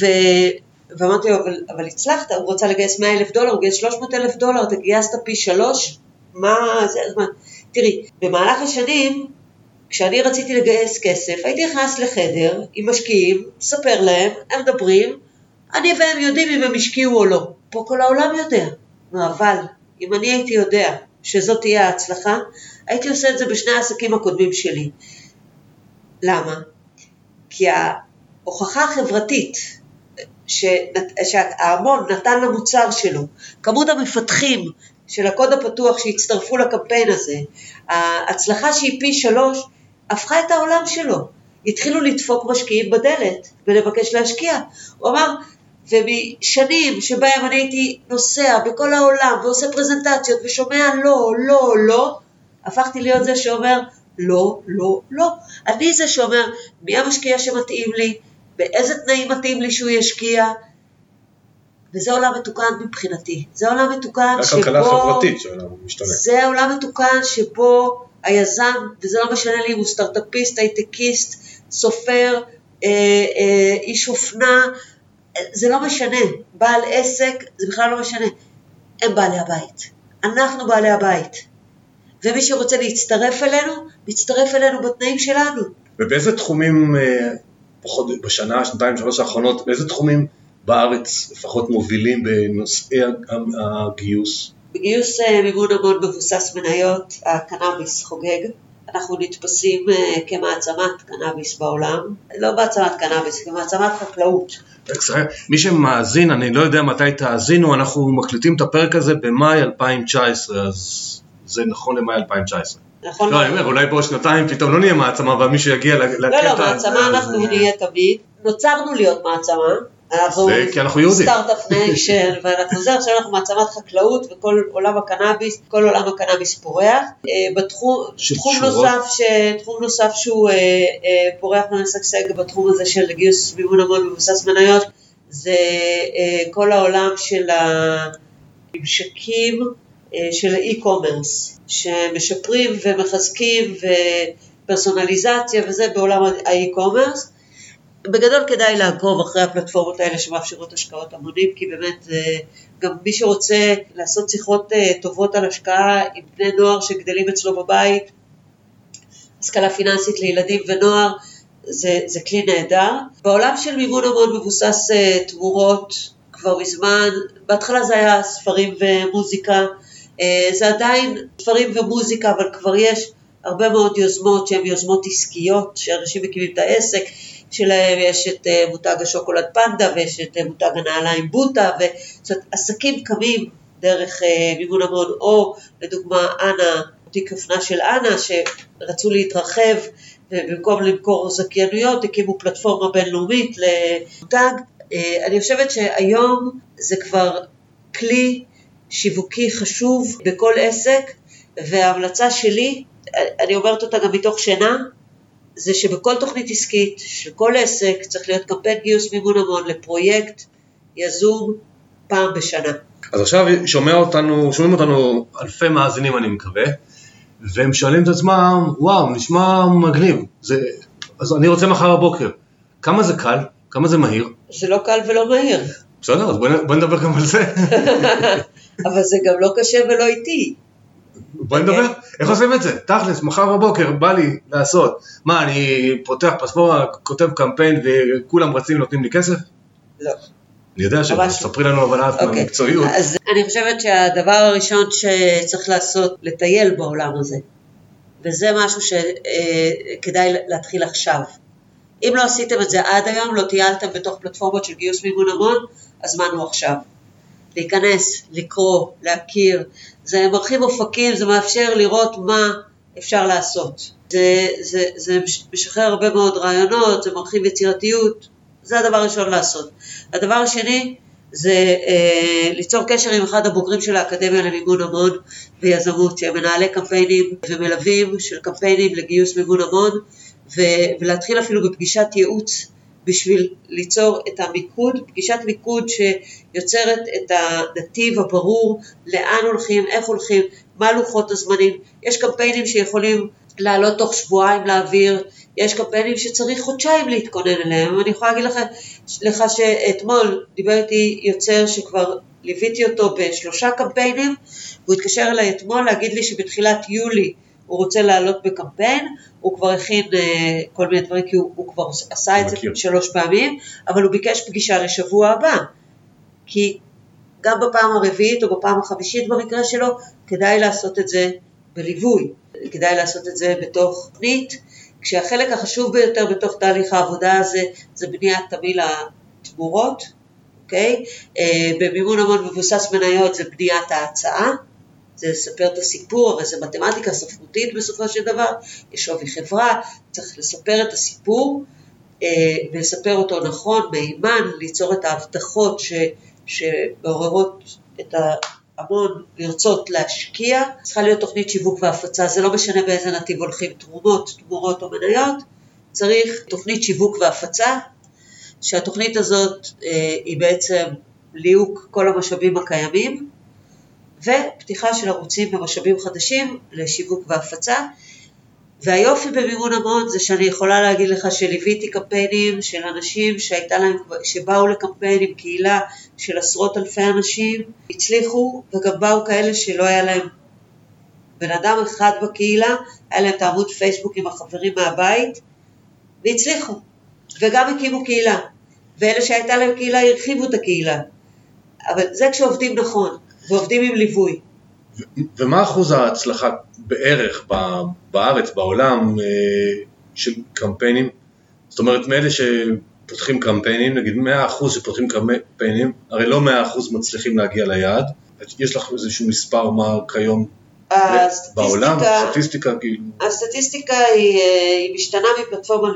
Speaker 2: ו... ואמרתי לו, אבל, אבל הצלחת, הוא רצה לגייס 100 אלף דולר, הוא גייס 300 אלף דולר, אתה גייסת פי שלוש, מה זה, מה? תראי, במהלך השנים, כשאני רציתי לגייס כסף, הייתי נכנס לחדר עם משקיעים, מספר להם, הם מדברים, אני והם יודעים אם הם השקיעו או לא. פה כל העולם יודע. נו, אבל אם אני הייתי יודע שזאת תהיה ההצלחה, הייתי עושה את זה בשני העסקים הקודמים שלי. למה? כי ההוכחה החברתית שההמון נתן למוצר שלו, כמות המפתחים של הקוד הפתוח שהצטרפו לקמפיין הזה, ההצלחה שהיא פי שלוש, הפכה את העולם שלו. התחילו לדפוק משקיעים בדלת ולבקש להשקיע. הוא אמר, ומשנים שבהם אני הייתי נוסע בכל העולם ועושה פרזנטציות ושומע לא, לא, לא, הפכתי להיות זה שאומר, לא, לא, לא. אני זה שאומר מי המשקיע שמתאים לי, באיזה תנאים מתאים לי שהוא ישקיע, וזה עולם מתוקן מבחינתי. זה עולם מתוקן שבו...
Speaker 1: הכלכלה החברתית משתנה.
Speaker 2: זה עולם מתוקן שבו היזם, וזה לא משנה לי אם הוא סטארט-אפיסט, הייטקיסט, סופר, אה, אה, איש אופנה, זה לא משנה. בעל עסק, זה בכלל לא משנה. הם בעלי הבית. אנחנו בעלי הבית. ומי שרוצה להצטרף אלינו, מצטרף אלינו בתנאים שלנו.
Speaker 1: ובאיזה תחומים, אה, פחות בשנה, שנתיים, שלוש האחרונות, באיזה תחומים בארץ לפחות מובילים בנושאי הגיוס?
Speaker 2: בגיוס אה, מימון המון מבוסס מניות, הקנאביס חוגג. אנחנו נתפסים אה, כמעצמת קנאביס בעולם, לא מעצמת קנאביס, כמעצמת חקלאות.
Speaker 1: מי שמאזין, אני לא יודע מתי תאזינו, אנחנו מקליטים את הפרק הזה במאי 2019, אז זה נכון למאי 2019.
Speaker 2: נכון.
Speaker 1: לא, אני אומר, אולי בעוד שנתיים פתאום לא נהיה מעצמה, אבל מישהו יגיע לקטע
Speaker 2: לא, לא, מעצמה אנחנו נהיה תמיד. נוצרנו להיות מעצמה.
Speaker 1: אנחנו.
Speaker 2: start-up nation, ואנחנו זה, עכשיו אנחנו מעצמת חקלאות וכל עולם הקנאביס, כל עולם הקנאביס פורח. אה, בתחום תחום נוסף, ש, תחום נוסף שהוא אה, אה, פורח ומשגשג בתחום הזה של גיוס מימון המון מבוסס מניות, זה כל העולם של הממשקים של האי-קומרס, שמשפרים ומחזקים ופרסונליזציה וזה בעולם האי-קומרס. בגדול כדאי לעקוב אחרי הפלטפורמות האלה שמאפשרות השקעות המונים, כי באמת גם מי שרוצה לעשות שיחות אה, טובות על השקעה עם בני נוער שגדלים אצלו בבית, השכלה פיננסית לילדים ונוער, זה, זה כלי נהדר. בעולם של מימון המון מבוסס אה, תמורות כבר מזמן, בהתחלה זה היה ספרים ומוזיקה, אה, זה עדיין ספרים ומוזיקה, אבל כבר יש הרבה מאוד יוזמות שהן יוזמות עסקיות, שאנשים מקימים את העסק, שלהם יש את אה, מותג השוקולד פנדה ויש את אה, מותג הנעליים בוטה, זאת אומרת עסקים קמים דרך אה, מימון המון, או לדוגמה אנה, תיק אופנה של אנה שרצו להתרחב ובמקום למכור זכיינויות הקימו פלטפורמה בינלאומית למותג. אני חושבת שהיום זה כבר כלי שיווקי חשוב בכל עסק וההמלצה שלי, אני אומרת אותה גם מתוך שינה, זה שבכל תוכנית עסקית של כל עסק צריך להיות קמפיין גיוס מימון המון לפרויקט יזום פעם בשנה.
Speaker 1: אז עכשיו שומע אותנו, שומעים אותנו אלפי מאזינים אני מקווה, והם שואלים את עצמם, וואו, נשמע מגניב, זה, אז אני רוצה מחר בבוקר. כמה זה קל? כמה זה מהיר?
Speaker 2: זה לא קל ולא מהיר.
Speaker 1: בסדר, אז בואי בוא נדבר גם על זה.
Speaker 2: אבל זה גם לא קשה ולא איטי.
Speaker 1: בואי נדבר. איך עושים את זה? תכלס, מחר בבוקר בא לי לעשות. מה, אני פותח פספורה, כותב קמפיין וכולם רצים ונותנים לי כסף?
Speaker 2: לא.
Speaker 1: אני יודע שלא, ספרי לנו אבל את אוקיי. במקצועיות.
Speaker 2: אז אני חושבת שהדבר הראשון שצריך לעשות, לטייל בעולם הזה. וזה משהו שכדאי להתחיל עכשיו. אם לא עשיתם את זה עד היום, לא טיילתם בתוך פלטפורמות של גיוס מימון המון, הזמן הוא עכשיו. להיכנס, לקרוא, להכיר, זה מרחיב אופקים, זה מאפשר לראות מה אפשר לעשות. זה, זה, זה משחרר הרבה מאוד רעיונות, זה מרחיב יצירתיות, זה הדבר הראשון לעשות. הדבר השני זה אה, ליצור קשר עם אחד הבוגרים של האקדמיה למימון המון ויזמות, שהם מנהלי קמפיינים ומלווים של קמפיינים לגיוס מימון המון, ולהתחיל אפילו בפגישת ייעוץ בשביל ליצור את המיקוד, פגישת מיקוד שיוצרת את הנתיב הברור לאן הולכים, איך הולכים, מה לוחות הזמנים. יש קמפיינים שיכולים לעלות תוך שבועיים לאוויר, יש קמפיינים שצריך חודשיים להתכונן אליהם. אני יכולה להגיד לך, לך שאתמול דיבר איתי יוצר שכבר ליוויתי אותו בשלושה קמפיינים, והוא התקשר אליי אתמול להגיד לי שבתחילת יולי הוא רוצה לעלות בקמפיין, הוא כבר הכין uh, כל מיני דברים, כי הוא, הוא כבר עשה את זה שלוש פעמים, אבל הוא ביקש פגישה לשבוע הבא. כי גם בפעם הרביעית או בפעם החמישית במקרה שלו, כדאי לעשות את זה בליווי, כדאי לעשות את זה בתוך תוכנית, כשהחלק החשוב ביותר בתוך תהליך העבודה הזה זה בניית תמיל התמורות, אוקיי? Uh, במימון המון מבוסס מניות זה בניית ההצעה. זה לספר את הסיפור, הרי זה מתמטיקה ספרותית בסופו של דבר, יש שווי חברה, צריך לספר את הסיפור אה, ולספר אותו נכון, מהימן, ליצור את ההבטחות שמעוררות את המון לרצות להשקיע, צריכה להיות תוכנית שיווק והפצה, זה לא משנה באיזה נתיב הולכים, תרומות, תמורות או מניות, צריך תוכנית שיווק והפצה, שהתוכנית הזאת אה, היא בעצם ליהוק כל המשאבים הקיימים, ופתיחה של ערוצים ומשאבים חדשים לשיווק והפצה. והיופי במימון המון זה שאני יכולה להגיד לך שליוויתי קמפיינים של אנשים שהייתה להם, שבאו לקמפיין עם קהילה של עשרות אלפי אנשים, הצליחו, וגם באו כאלה שלא היה להם בן אדם אחד בקהילה, היה להם את העמוד פייסבוק עם החברים מהבית, והצליחו, וגם הקימו קהילה, ואלה שהייתה להם קהילה הרחיבו את הקהילה, אבל זה כשעובדים נכון, ועובדים עם ליווי.
Speaker 1: ומה אחוז ההצלחה בערך בארץ, בעולם, אה, של קמפיינים? זאת אומרת, מאלה שפותחים קמפיינים, נגיד 100% שפותחים קמפיינים, הרי לא 100% מצליחים להגיע ליעד. יש לך איזשהו מספר מה כיום בעולם, סטטיסטיקה כאילו.
Speaker 2: הסטטיסטיקה היא, אה, היא משתנה מפלטפורמה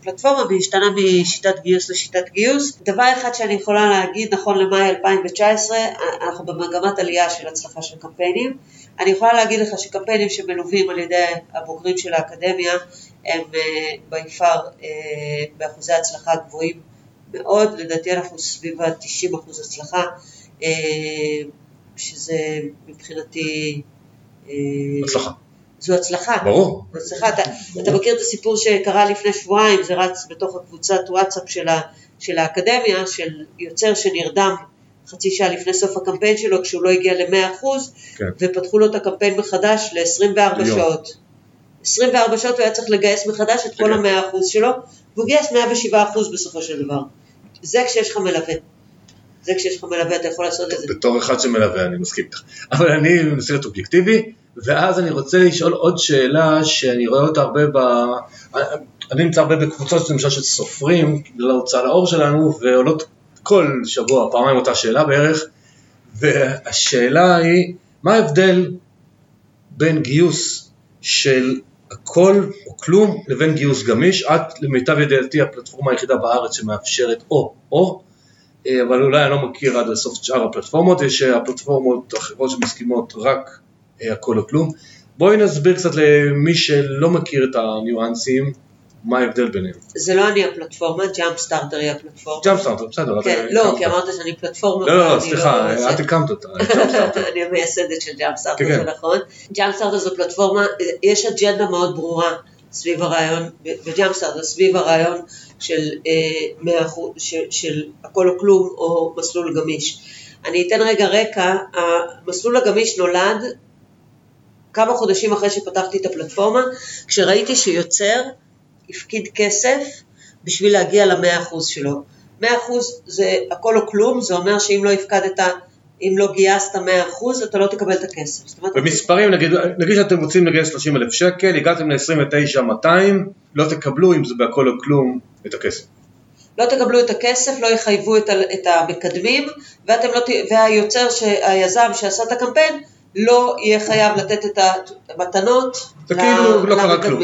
Speaker 2: לפלטפורמה והיא משתנה משיטת גיוס לשיטת גיוס. דבר אחד שאני יכולה להגיד, נכון למאי 2019, אנחנו במגמת עלייה של הצלחה של קמפיינים. אני יכולה להגיד לך שקמפיינים שמלווים על ידי הבוגרים של האקדמיה הם ביפר אה, אה, באחוזי הצלחה גבוהים מאוד, לדעתי אנחנו סביב ה-90% הצלחה, שזה מבחינתי
Speaker 1: הצלחה.
Speaker 2: זו הצלחה.
Speaker 1: ברור.
Speaker 2: זו הצלחה. אתה, אתה מכיר את הסיפור שקרה לפני שבועיים, זה רץ בתוך הקבוצת וואטסאפ של, ה, של האקדמיה, של יוצר שנרדם חצי שעה לפני סוף הקמפיין שלו כשהוא לא הגיע ל-100% כן. ופתחו לו את הקמפיין מחדש ל-24 שעות. 24 שעות הוא היה צריך לגייס מחדש את כל כן. ה-100% שלו, והוא גייס 107% בסופו של דבר. זה כשיש לך מלווה. זה כשיש לך מלווה אתה יכול לעשות את זה.
Speaker 1: בתור אחד שמלווה אני מסכים איתך. אבל אני מנסה להיות אובייקטיבי, ואז אני רוצה לשאול עוד שאלה שאני רואה אותה הרבה ב... אני נמצא הרבה בקבוצות למשל של סופרים, בגלל ההוצאה לאור שלנו, ועולות כל שבוע, פעמיים אותה שאלה בערך, והשאלה היא, מה ההבדל בין גיוס של הכל או כלום לבין גיוס גמיש? את למיטב ידיעתי הפלטפורמה היחידה בארץ שמאפשרת או-או, אה, אבל אולי אני לא מכיר עד הסוף את שאר הפלטפורמות, יש אה, הפלטפורמות אחרות שמסכימות רק אה, הכל או כלום. בואי נסביר קצת למי שלא מכיר את הניואנסים, מה ההבדל ביניהם.
Speaker 2: זה לא אני הפלטפורמה, Jumpstarter היא הפלטפורמה.
Speaker 1: Jumpstarter, בסדר.
Speaker 2: כן, לא, כי אמרת שאני פלטפורמה.
Speaker 1: לא, לא, סליחה, לא את הקמת אותה,
Speaker 2: אני המייסדת של Jumpstarter, כן, זה כן. נכון. Jumpstarter זו פלטפורמה, יש אג'נדה מאוד ברורה סביב הרעיון, סטארטר, סביב הרעיון של, אה, של, של הכל או כלום או מסלול גמיש. אני אתן רגע רקע, המסלול הגמיש נולד כמה חודשים אחרי שפתחתי את הפלטפורמה, כשראיתי שיוצר הפקיד כסף בשביל להגיע למאה אחוז שלו. מאה אחוז זה הכל או כלום, זה אומר שאם לא הפקדת אם לא גייסת 100% אתה לא תקבל את הכסף.
Speaker 1: במספרים, נגיד, נגיד שאתם רוצים לגייס 30 אלף שקל, הגעתם ל-29-200, לא תקבלו אם זה בהכל או כלום את הכסף.
Speaker 2: לא תקבלו את הכסף, לא יחייבו את, את המקדמים, ואתם לא, והיוצר, היזם שעשה את הקמפיין, לא יהיה חייב לתת את המתנות
Speaker 1: זה כאילו לא קרה כלום,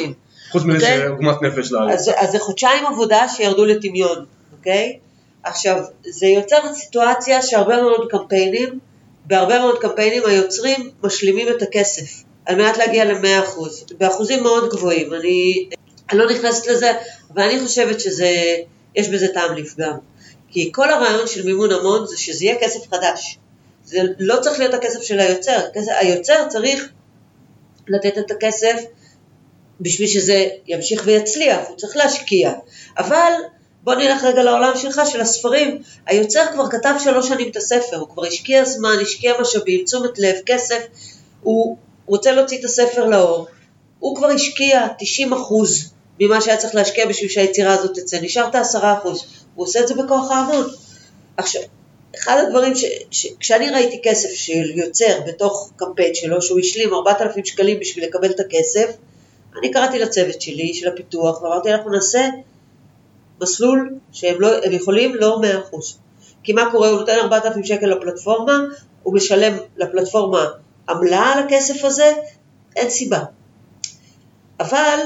Speaker 1: חוץ מזה אוקיי? שעוגמת נפש
Speaker 2: לעלות. אז, אז זה חודשיים עבודה שירדו לטמיון, אוקיי? עכשיו, זה יוצר סיטואציה שהרבה מאוד קמפיינים, בהרבה מאוד קמפיינים היוצרים משלימים את הכסף על מנת להגיע ל-100%, באחוזים מאוד גבוהים. אני, אני לא נכנסת לזה, אבל אני חושבת שיש בזה טעם לפגם. כי כל הרעיון של מימון המון זה שזה יהיה כסף חדש. זה לא צריך להיות הכסף של היוצר, היוצר צריך לתת את הכסף בשביל שזה ימשיך ויצליח, הוא צריך להשקיע. אבל בוא נלך רגע לעולם שלך, של הספרים. היוצר כבר כתב שלוש שנים את הספר, הוא כבר השקיע זמן, השקיע משאבים, תשומת לב, כסף, הוא רוצה להוציא את הספר לאור. הוא כבר השקיע 90 אחוז ממה שהיה צריך להשקיע בשביל שהיצירה הזאת תצא, נשארת 10 אחוז, הוא עושה את זה בכוח ההמון. עכשיו, אחד הדברים, ש, ש, כשאני ראיתי כסף של יוצר בתוך קמפיין שלו, שהוא השלים 4,000 שקלים בשביל לקבל את הכסף, אני קראתי לצוות שלי, של הפיתוח, ואמרתי, אנחנו נעשה מסלול שהם לא, יכולים לא 100%. כי מה קורה? הוא נותן 4,000 שקל לפלטפורמה, הוא משלם לפלטפורמה עמלה על הכסף הזה, אין סיבה. אבל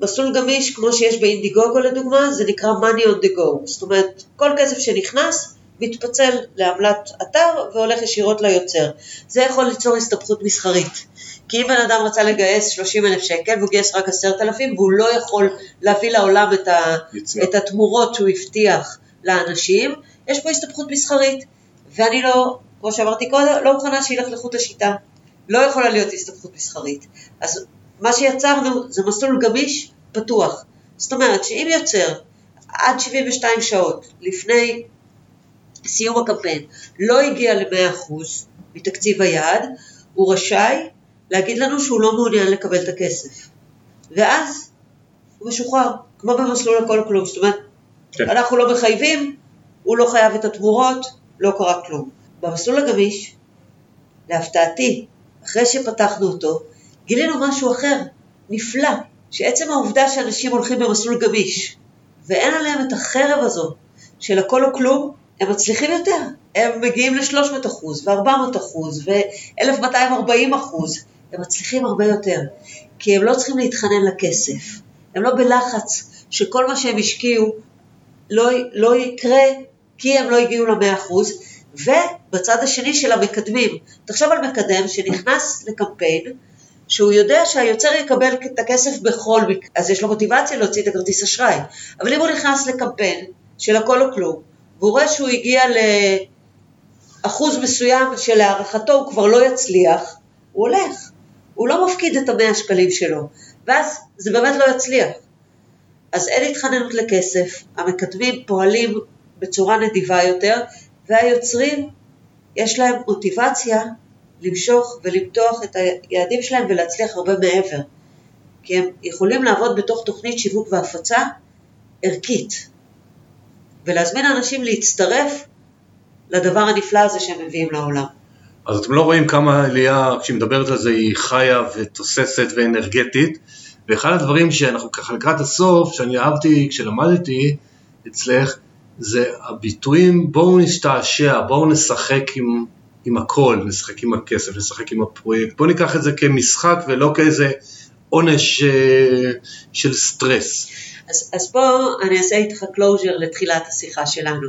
Speaker 2: מסלול גמיש, כמו שיש באינדיגוגו לדוגמה, זה נקרא money on the go. זאת אומרת, כל כסף שנכנס, מתפצל לעמלת אתר והולך ישירות ליוצר. זה יכול ליצור הסתבכות מסחרית. כי אם בן אדם רצה לגייס 30 אלף שקל והוא גייס רק 10,000 והוא לא יכול להביא לעולם את, ה, את התמורות שהוא הבטיח לאנשים, יש פה הסתבכות מסחרית. ואני לא, כמו שאמרתי קודם, לא מוכנה שילך לחוט השיטה. לא יכולה להיות הסתבכות מסחרית. אז מה שיצרנו זה מסלול גמיש, פתוח. זאת אומרת שאם יוצר עד 72 שעות לפני סיום הקמפיין לא הגיע ל-100% מתקציב היעד, הוא רשאי להגיד לנו שהוא לא מעוניין לקבל את הכסף. ואז הוא משוחרר, כמו במסלול הכל כלום. זאת אומרת, כן. אנחנו לא מחייבים, הוא לא חייב את התמורות, לא קרה כלום. במסלול הגמיש, להפתעתי, אחרי שפתחנו אותו, גילינו משהו אחר, נפלא, שעצם העובדה שאנשים הולכים במסלול גמיש, ואין עליהם את החרב הזו של הכל או כלום, הם מצליחים יותר. הם מגיעים ל-300 אחוז, ו-400 אחוז, ו-1240 אחוז. הם מצליחים הרבה יותר, כי הם לא צריכים להתחנן לכסף. הם לא בלחץ שכל מה שהם השקיעו לא, לא יקרה כי הם לא הגיעו ל-100 אחוז, ובצד השני של המקדמים. תחשוב על מקדם שנכנס לקמפיין, שהוא יודע שהיוצר יקבל את הכסף בכל מקרה, אז יש לו מוטיבציה להוציא את הכרטיס אשראי. אבל אם הוא נכנס לקמפיין של הכל או כלום, והוא רואה שהוא הגיע לאחוז מסוים שלהערכתו הוא כבר לא יצליח, הוא הולך. הוא לא מפקיד את המאה שקלים שלו, ואז זה באמת לא יצליח. אז אין התחננות לכסף, המקדמים פועלים בצורה נדיבה יותר, והיוצרים יש להם מוטיבציה למשוך ולמתוח את היעדים שלהם ולהצליח הרבה מעבר. כי הם יכולים לעבוד בתוך תוכנית שיווק והפצה ערכית, ולהזמין אנשים להצטרף לדבר הנפלא הזה שהם מביאים לעולם.
Speaker 1: אז אתם לא רואים כמה עלייה, כשהיא מדברת על זה, היא חיה ותוססת ואנרגטית, ואחד הדברים שאנחנו ככה לקראת הסוף, שאני אהבתי כשלמדתי אצלך, זה הביטויים בואו נשתעשע, בואו נשחק עם, עם הכל, נשחק עם הכסף, נשחק עם הפרויקט, בואו ניקח את זה כמשחק ולא כאיזה עונש אה, של סטרס.
Speaker 2: אז, אז פה אני אעשה איתך closure לתחילת השיחה שלנו.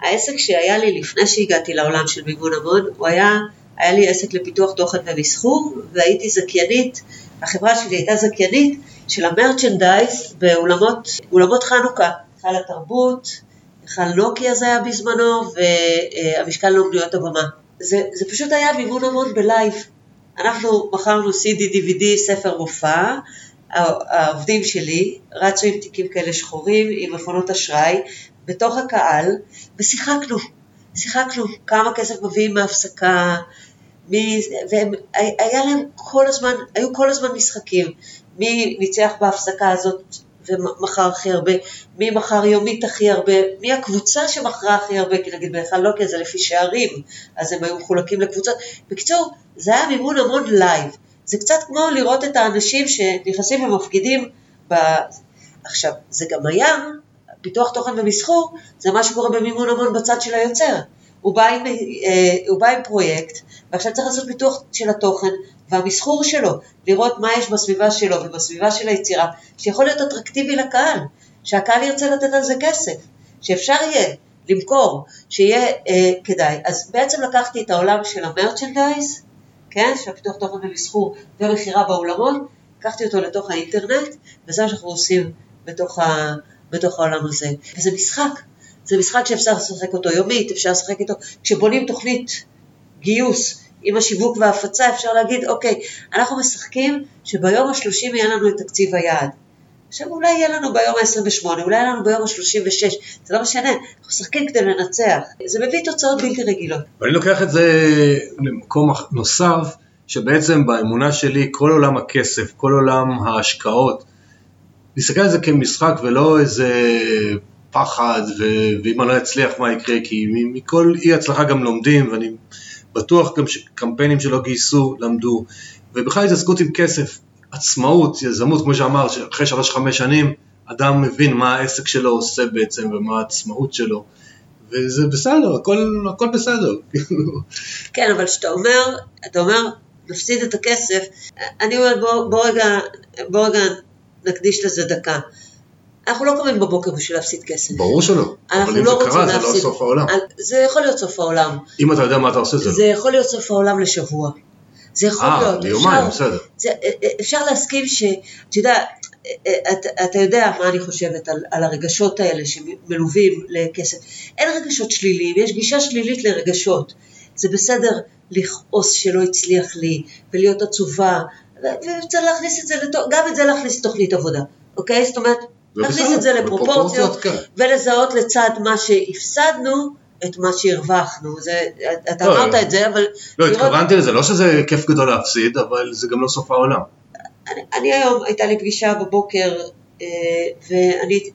Speaker 2: העסק שהיה לי לפני שהגעתי לעולם של מימון המון, הוא היה, היה לי עסק לפיתוח תוכן ומסחור, והייתי זכיינית, החברה שלי הייתה זכיינית של ה merchandise באולמות חנוכה, היכל התרבות, היכל נוקיה זה היה בזמנו, והמשקל לאומנויות הבמה. זה, זה פשוט היה מימון המון ב live. אנחנו מכרנו CD, DVD, ספר מופע, העובדים שלי רצו עם תיקים כאלה שחורים, עם מכונות אשראי, בתוך הקהל, ושיחקנו. שיחקנו כמה כסף מביאים מהפסקה, מי, והיה להם כל הזמן, היו כל הזמן משחקים. מי ניצח בהפסקה הזאת ומכר הכי הרבה, מי מכר יומית הכי הרבה, מי הקבוצה שמכרה הכי הרבה, כי נגיד בהיכל לוקיה זה לפי שערים, אז הם היו מחולקים לקבוצות. בקיצור, זה היה מימון המון live. זה קצת כמו לראות את האנשים שנכנסים ומפקידים ב... עכשיו, זה גם היה, פיתוח תוכן ומסחור, זה מה שקורה במימון המון בצד של היוצר. הוא בא, עם, אה, הוא בא עם פרויקט, ועכשיו צריך לעשות פיתוח של התוכן והמסחור שלו, לראות מה יש בסביבה שלו ובסביבה של היצירה, שיכול להיות אטרקטיבי לקהל, שהקהל ירצה לתת על זה כסף, שאפשר יהיה למכור, שיהיה אה, כדאי. אז בעצם לקחתי את העולם של המרצ'נדייז, כן, של הפיתוח תוכן ומסחור ומכירה באולמות, לקחתי אותו לתוך האינטרנט, וזה מה שאנחנו עושים בתוך, ה, בתוך העולם הזה. וזה משחק, זה משחק שאפשר לשחק אותו יומית, אפשר לשחק איתו, כשבונים תוכנית גיוס עם השיווק וההפצה, אפשר להגיד, אוקיי, אנחנו משחקים שביום ה-30 יהיה לנו את תקציב היעד. עכשיו אולי יהיה לנו ביום ה-28, אולי יהיה לנו ביום ה-36, זה לא משנה, אנחנו משחקים כדי לנצח. זה מביא תוצאות בלתי רגילות.
Speaker 1: ואני לוקח את זה למקום נוסף, שבעצם באמונה שלי כל עולם הכסף, כל עולם ההשקעות, להסתכל על זה כמשחק ולא איזה פחד, ו- ואם אני לא אצליח מה יקרה, כי מכל אי הצלחה גם לומדים, ואני בטוח גם שקמפיינים שלא גייסו למדו, ובכלל התעסקות עם כסף, עצמאות, יזמות, כמו שאמר, שאחרי שלוש-חמש שנים אדם מבין מה העסק שלו עושה בעצם ומה העצמאות שלו. וזה בסדר, הכל, הכל בסדר.
Speaker 2: כן, אבל כשאתה אומר, אתה אומר, נפסיד את הכסף, אני אומרת בוא, בוא, רגע, בוא רגע נקדיש לזה דקה. אנחנו לא קמים בבוקר בשביל להפסיד כסף.
Speaker 1: ברור שלא.
Speaker 2: אנחנו
Speaker 1: אבל אם
Speaker 2: לא
Speaker 1: זה קרה, זה לא
Speaker 2: להפסיד.
Speaker 1: סוף העולם.
Speaker 2: זה יכול להיות סוף העולם.
Speaker 1: אם אתה יודע מה אתה עושה, זה לא.
Speaker 2: זה יכול להיות סוף העולם לשבוע. זה יכול
Speaker 1: אה,
Speaker 2: להיות.
Speaker 1: ליומיים,
Speaker 2: אפשר-
Speaker 1: בסדר.
Speaker 2: זה, אה, אה, אפשר להסכים ש... אתה יודע, אה, אה, אתה, אתה יודע מה אני חושבת על, על הרגשות האלה שמלווים לכסף. אין רגשות שליליים, יש גישה שלילית לרגשות. זה בסדר לכעוס שלא הצליח לי, ולהיות עצובה, וצריך להכניס את זה, לתוך, גם את זה להכניס לתוכנית עבודה, אוקיי? זאת אומרת, להכניס את זה לפרופורציות,
Speaker 1: כן.
Speaker 2: ולזהות לצד מה שהפסדנו, את מה שהרווחנו. זה, אתה
Speaker 1: לא,
Speaker 2: אמרת את זה, אבל...
Speaker 1: לא,
Speaker 2: לראות-
Speaker 1: התכוונתי לזה, לא שזה כיף גדול להפסיד, אבל זה גם לא סוף העולם.
Speaker 2: אני, אני היום, הייתה לי פגישה בבוקר, אה, ואני,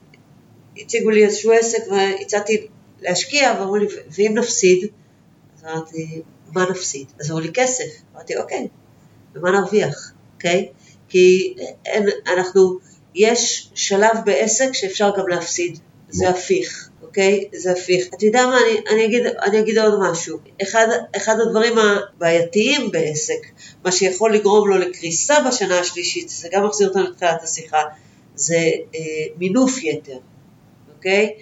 Speaker 2: הציגו לי איזשהו עסק והצעתי להשקיע, ואמרו לי, ואם נפסיד? אז אמרתי, מה נפסיד? אז אמרו לי, כסף. אמרתי, אוקיי, ומה נרוויח, אוקיי? כי אין, אנחנו, יש שלב בעסק שאפשר גם להפסיד, זה הפיך. אוקיי? זה הפיך. אתה יודע מה, אני, אני, אגיד, אני אגיד עוד משהו. אחד, אחד הדברים הבעייתיים בעסק, מה שיכול לגרום לו לקריסה בשנה השלישית, זה גם מחזיר אותנו לתחילת השיחה, זה אה, מינוף יתר, אוקיי?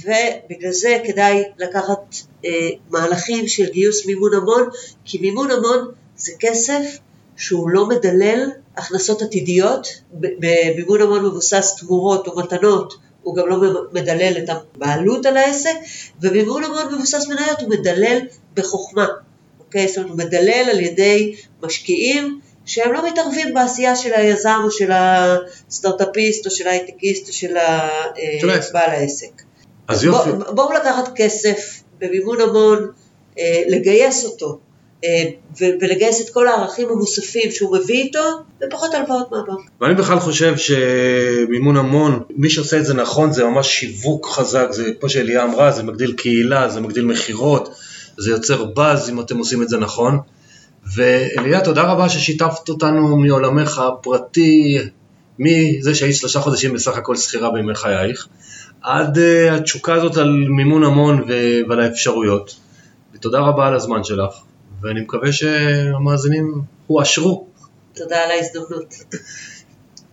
Speaker 2: ובגלל זה כדאי לקחת אה, מהלכים של גיוס מימון המון, כי מימון המון זה כסף שהוא לא מדלל הכנסות עתידיות, במימון המון מבוסס תמורות או מתנות, הוא גם לא מדלל את הבעלות על העסק, ומימון המון מבוסס מניות הוא מדלל בחוכמה, אוקיי? זאת אומרת, הוא מדלל על ידי משקיעים שהם לא מתערבים בעשייה של היזם או של הסטארט-אפיסט או של ההייטקיסט או של ה-
Speaker 1: של העסק.
Speaker 2: בעל העסק.
Speaker 1: אז יופי.
Speaker 2: בוא, בואו לקחת כסף במימון המון, אה, לגייס אותו, אה, ולגייס את כל הערכים המוספים שהוא מביא איתו, ופחות הלוואות מהבנק.
Speaker 1: ואני בכלל חושב שמימון המון, מי שעושה את זה נכון זה ממש שיווק חזק, זה כמו שאליה אמרה, זה מגדיל קהילה, זה מגדיל מכירות, זה יוצר באז אם אתם עושים את זה נכון. ואליה, תודה רבה ששיתפת אותנו מעולמך הפרטי, מזה שהיית שלושה חודשים בסך הכל שכירה בימי חייך, עד uh, התשוקה הזאת על מימון המון ועל האפשרויות. ותודה רבה על הזמן שלך, ואני מקווה שהמאזינים הואשרו.
Speaker 2: תודה על ההזדמנות.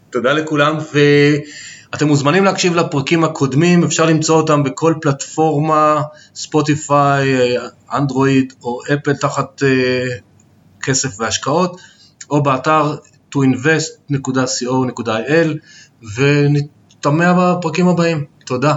Speaker 1: תודה לכולם, ואתם מוזמנים להקשיב לפרקים הקודמים, אפשר למצוא אותם בכל פלטפורמה, ספוטיפיי, אנדרואיד או אפל תחת אה, כסף והשקעות, או באתר toinvest.co.il, ונתמע בפרקים הבאים. תודה.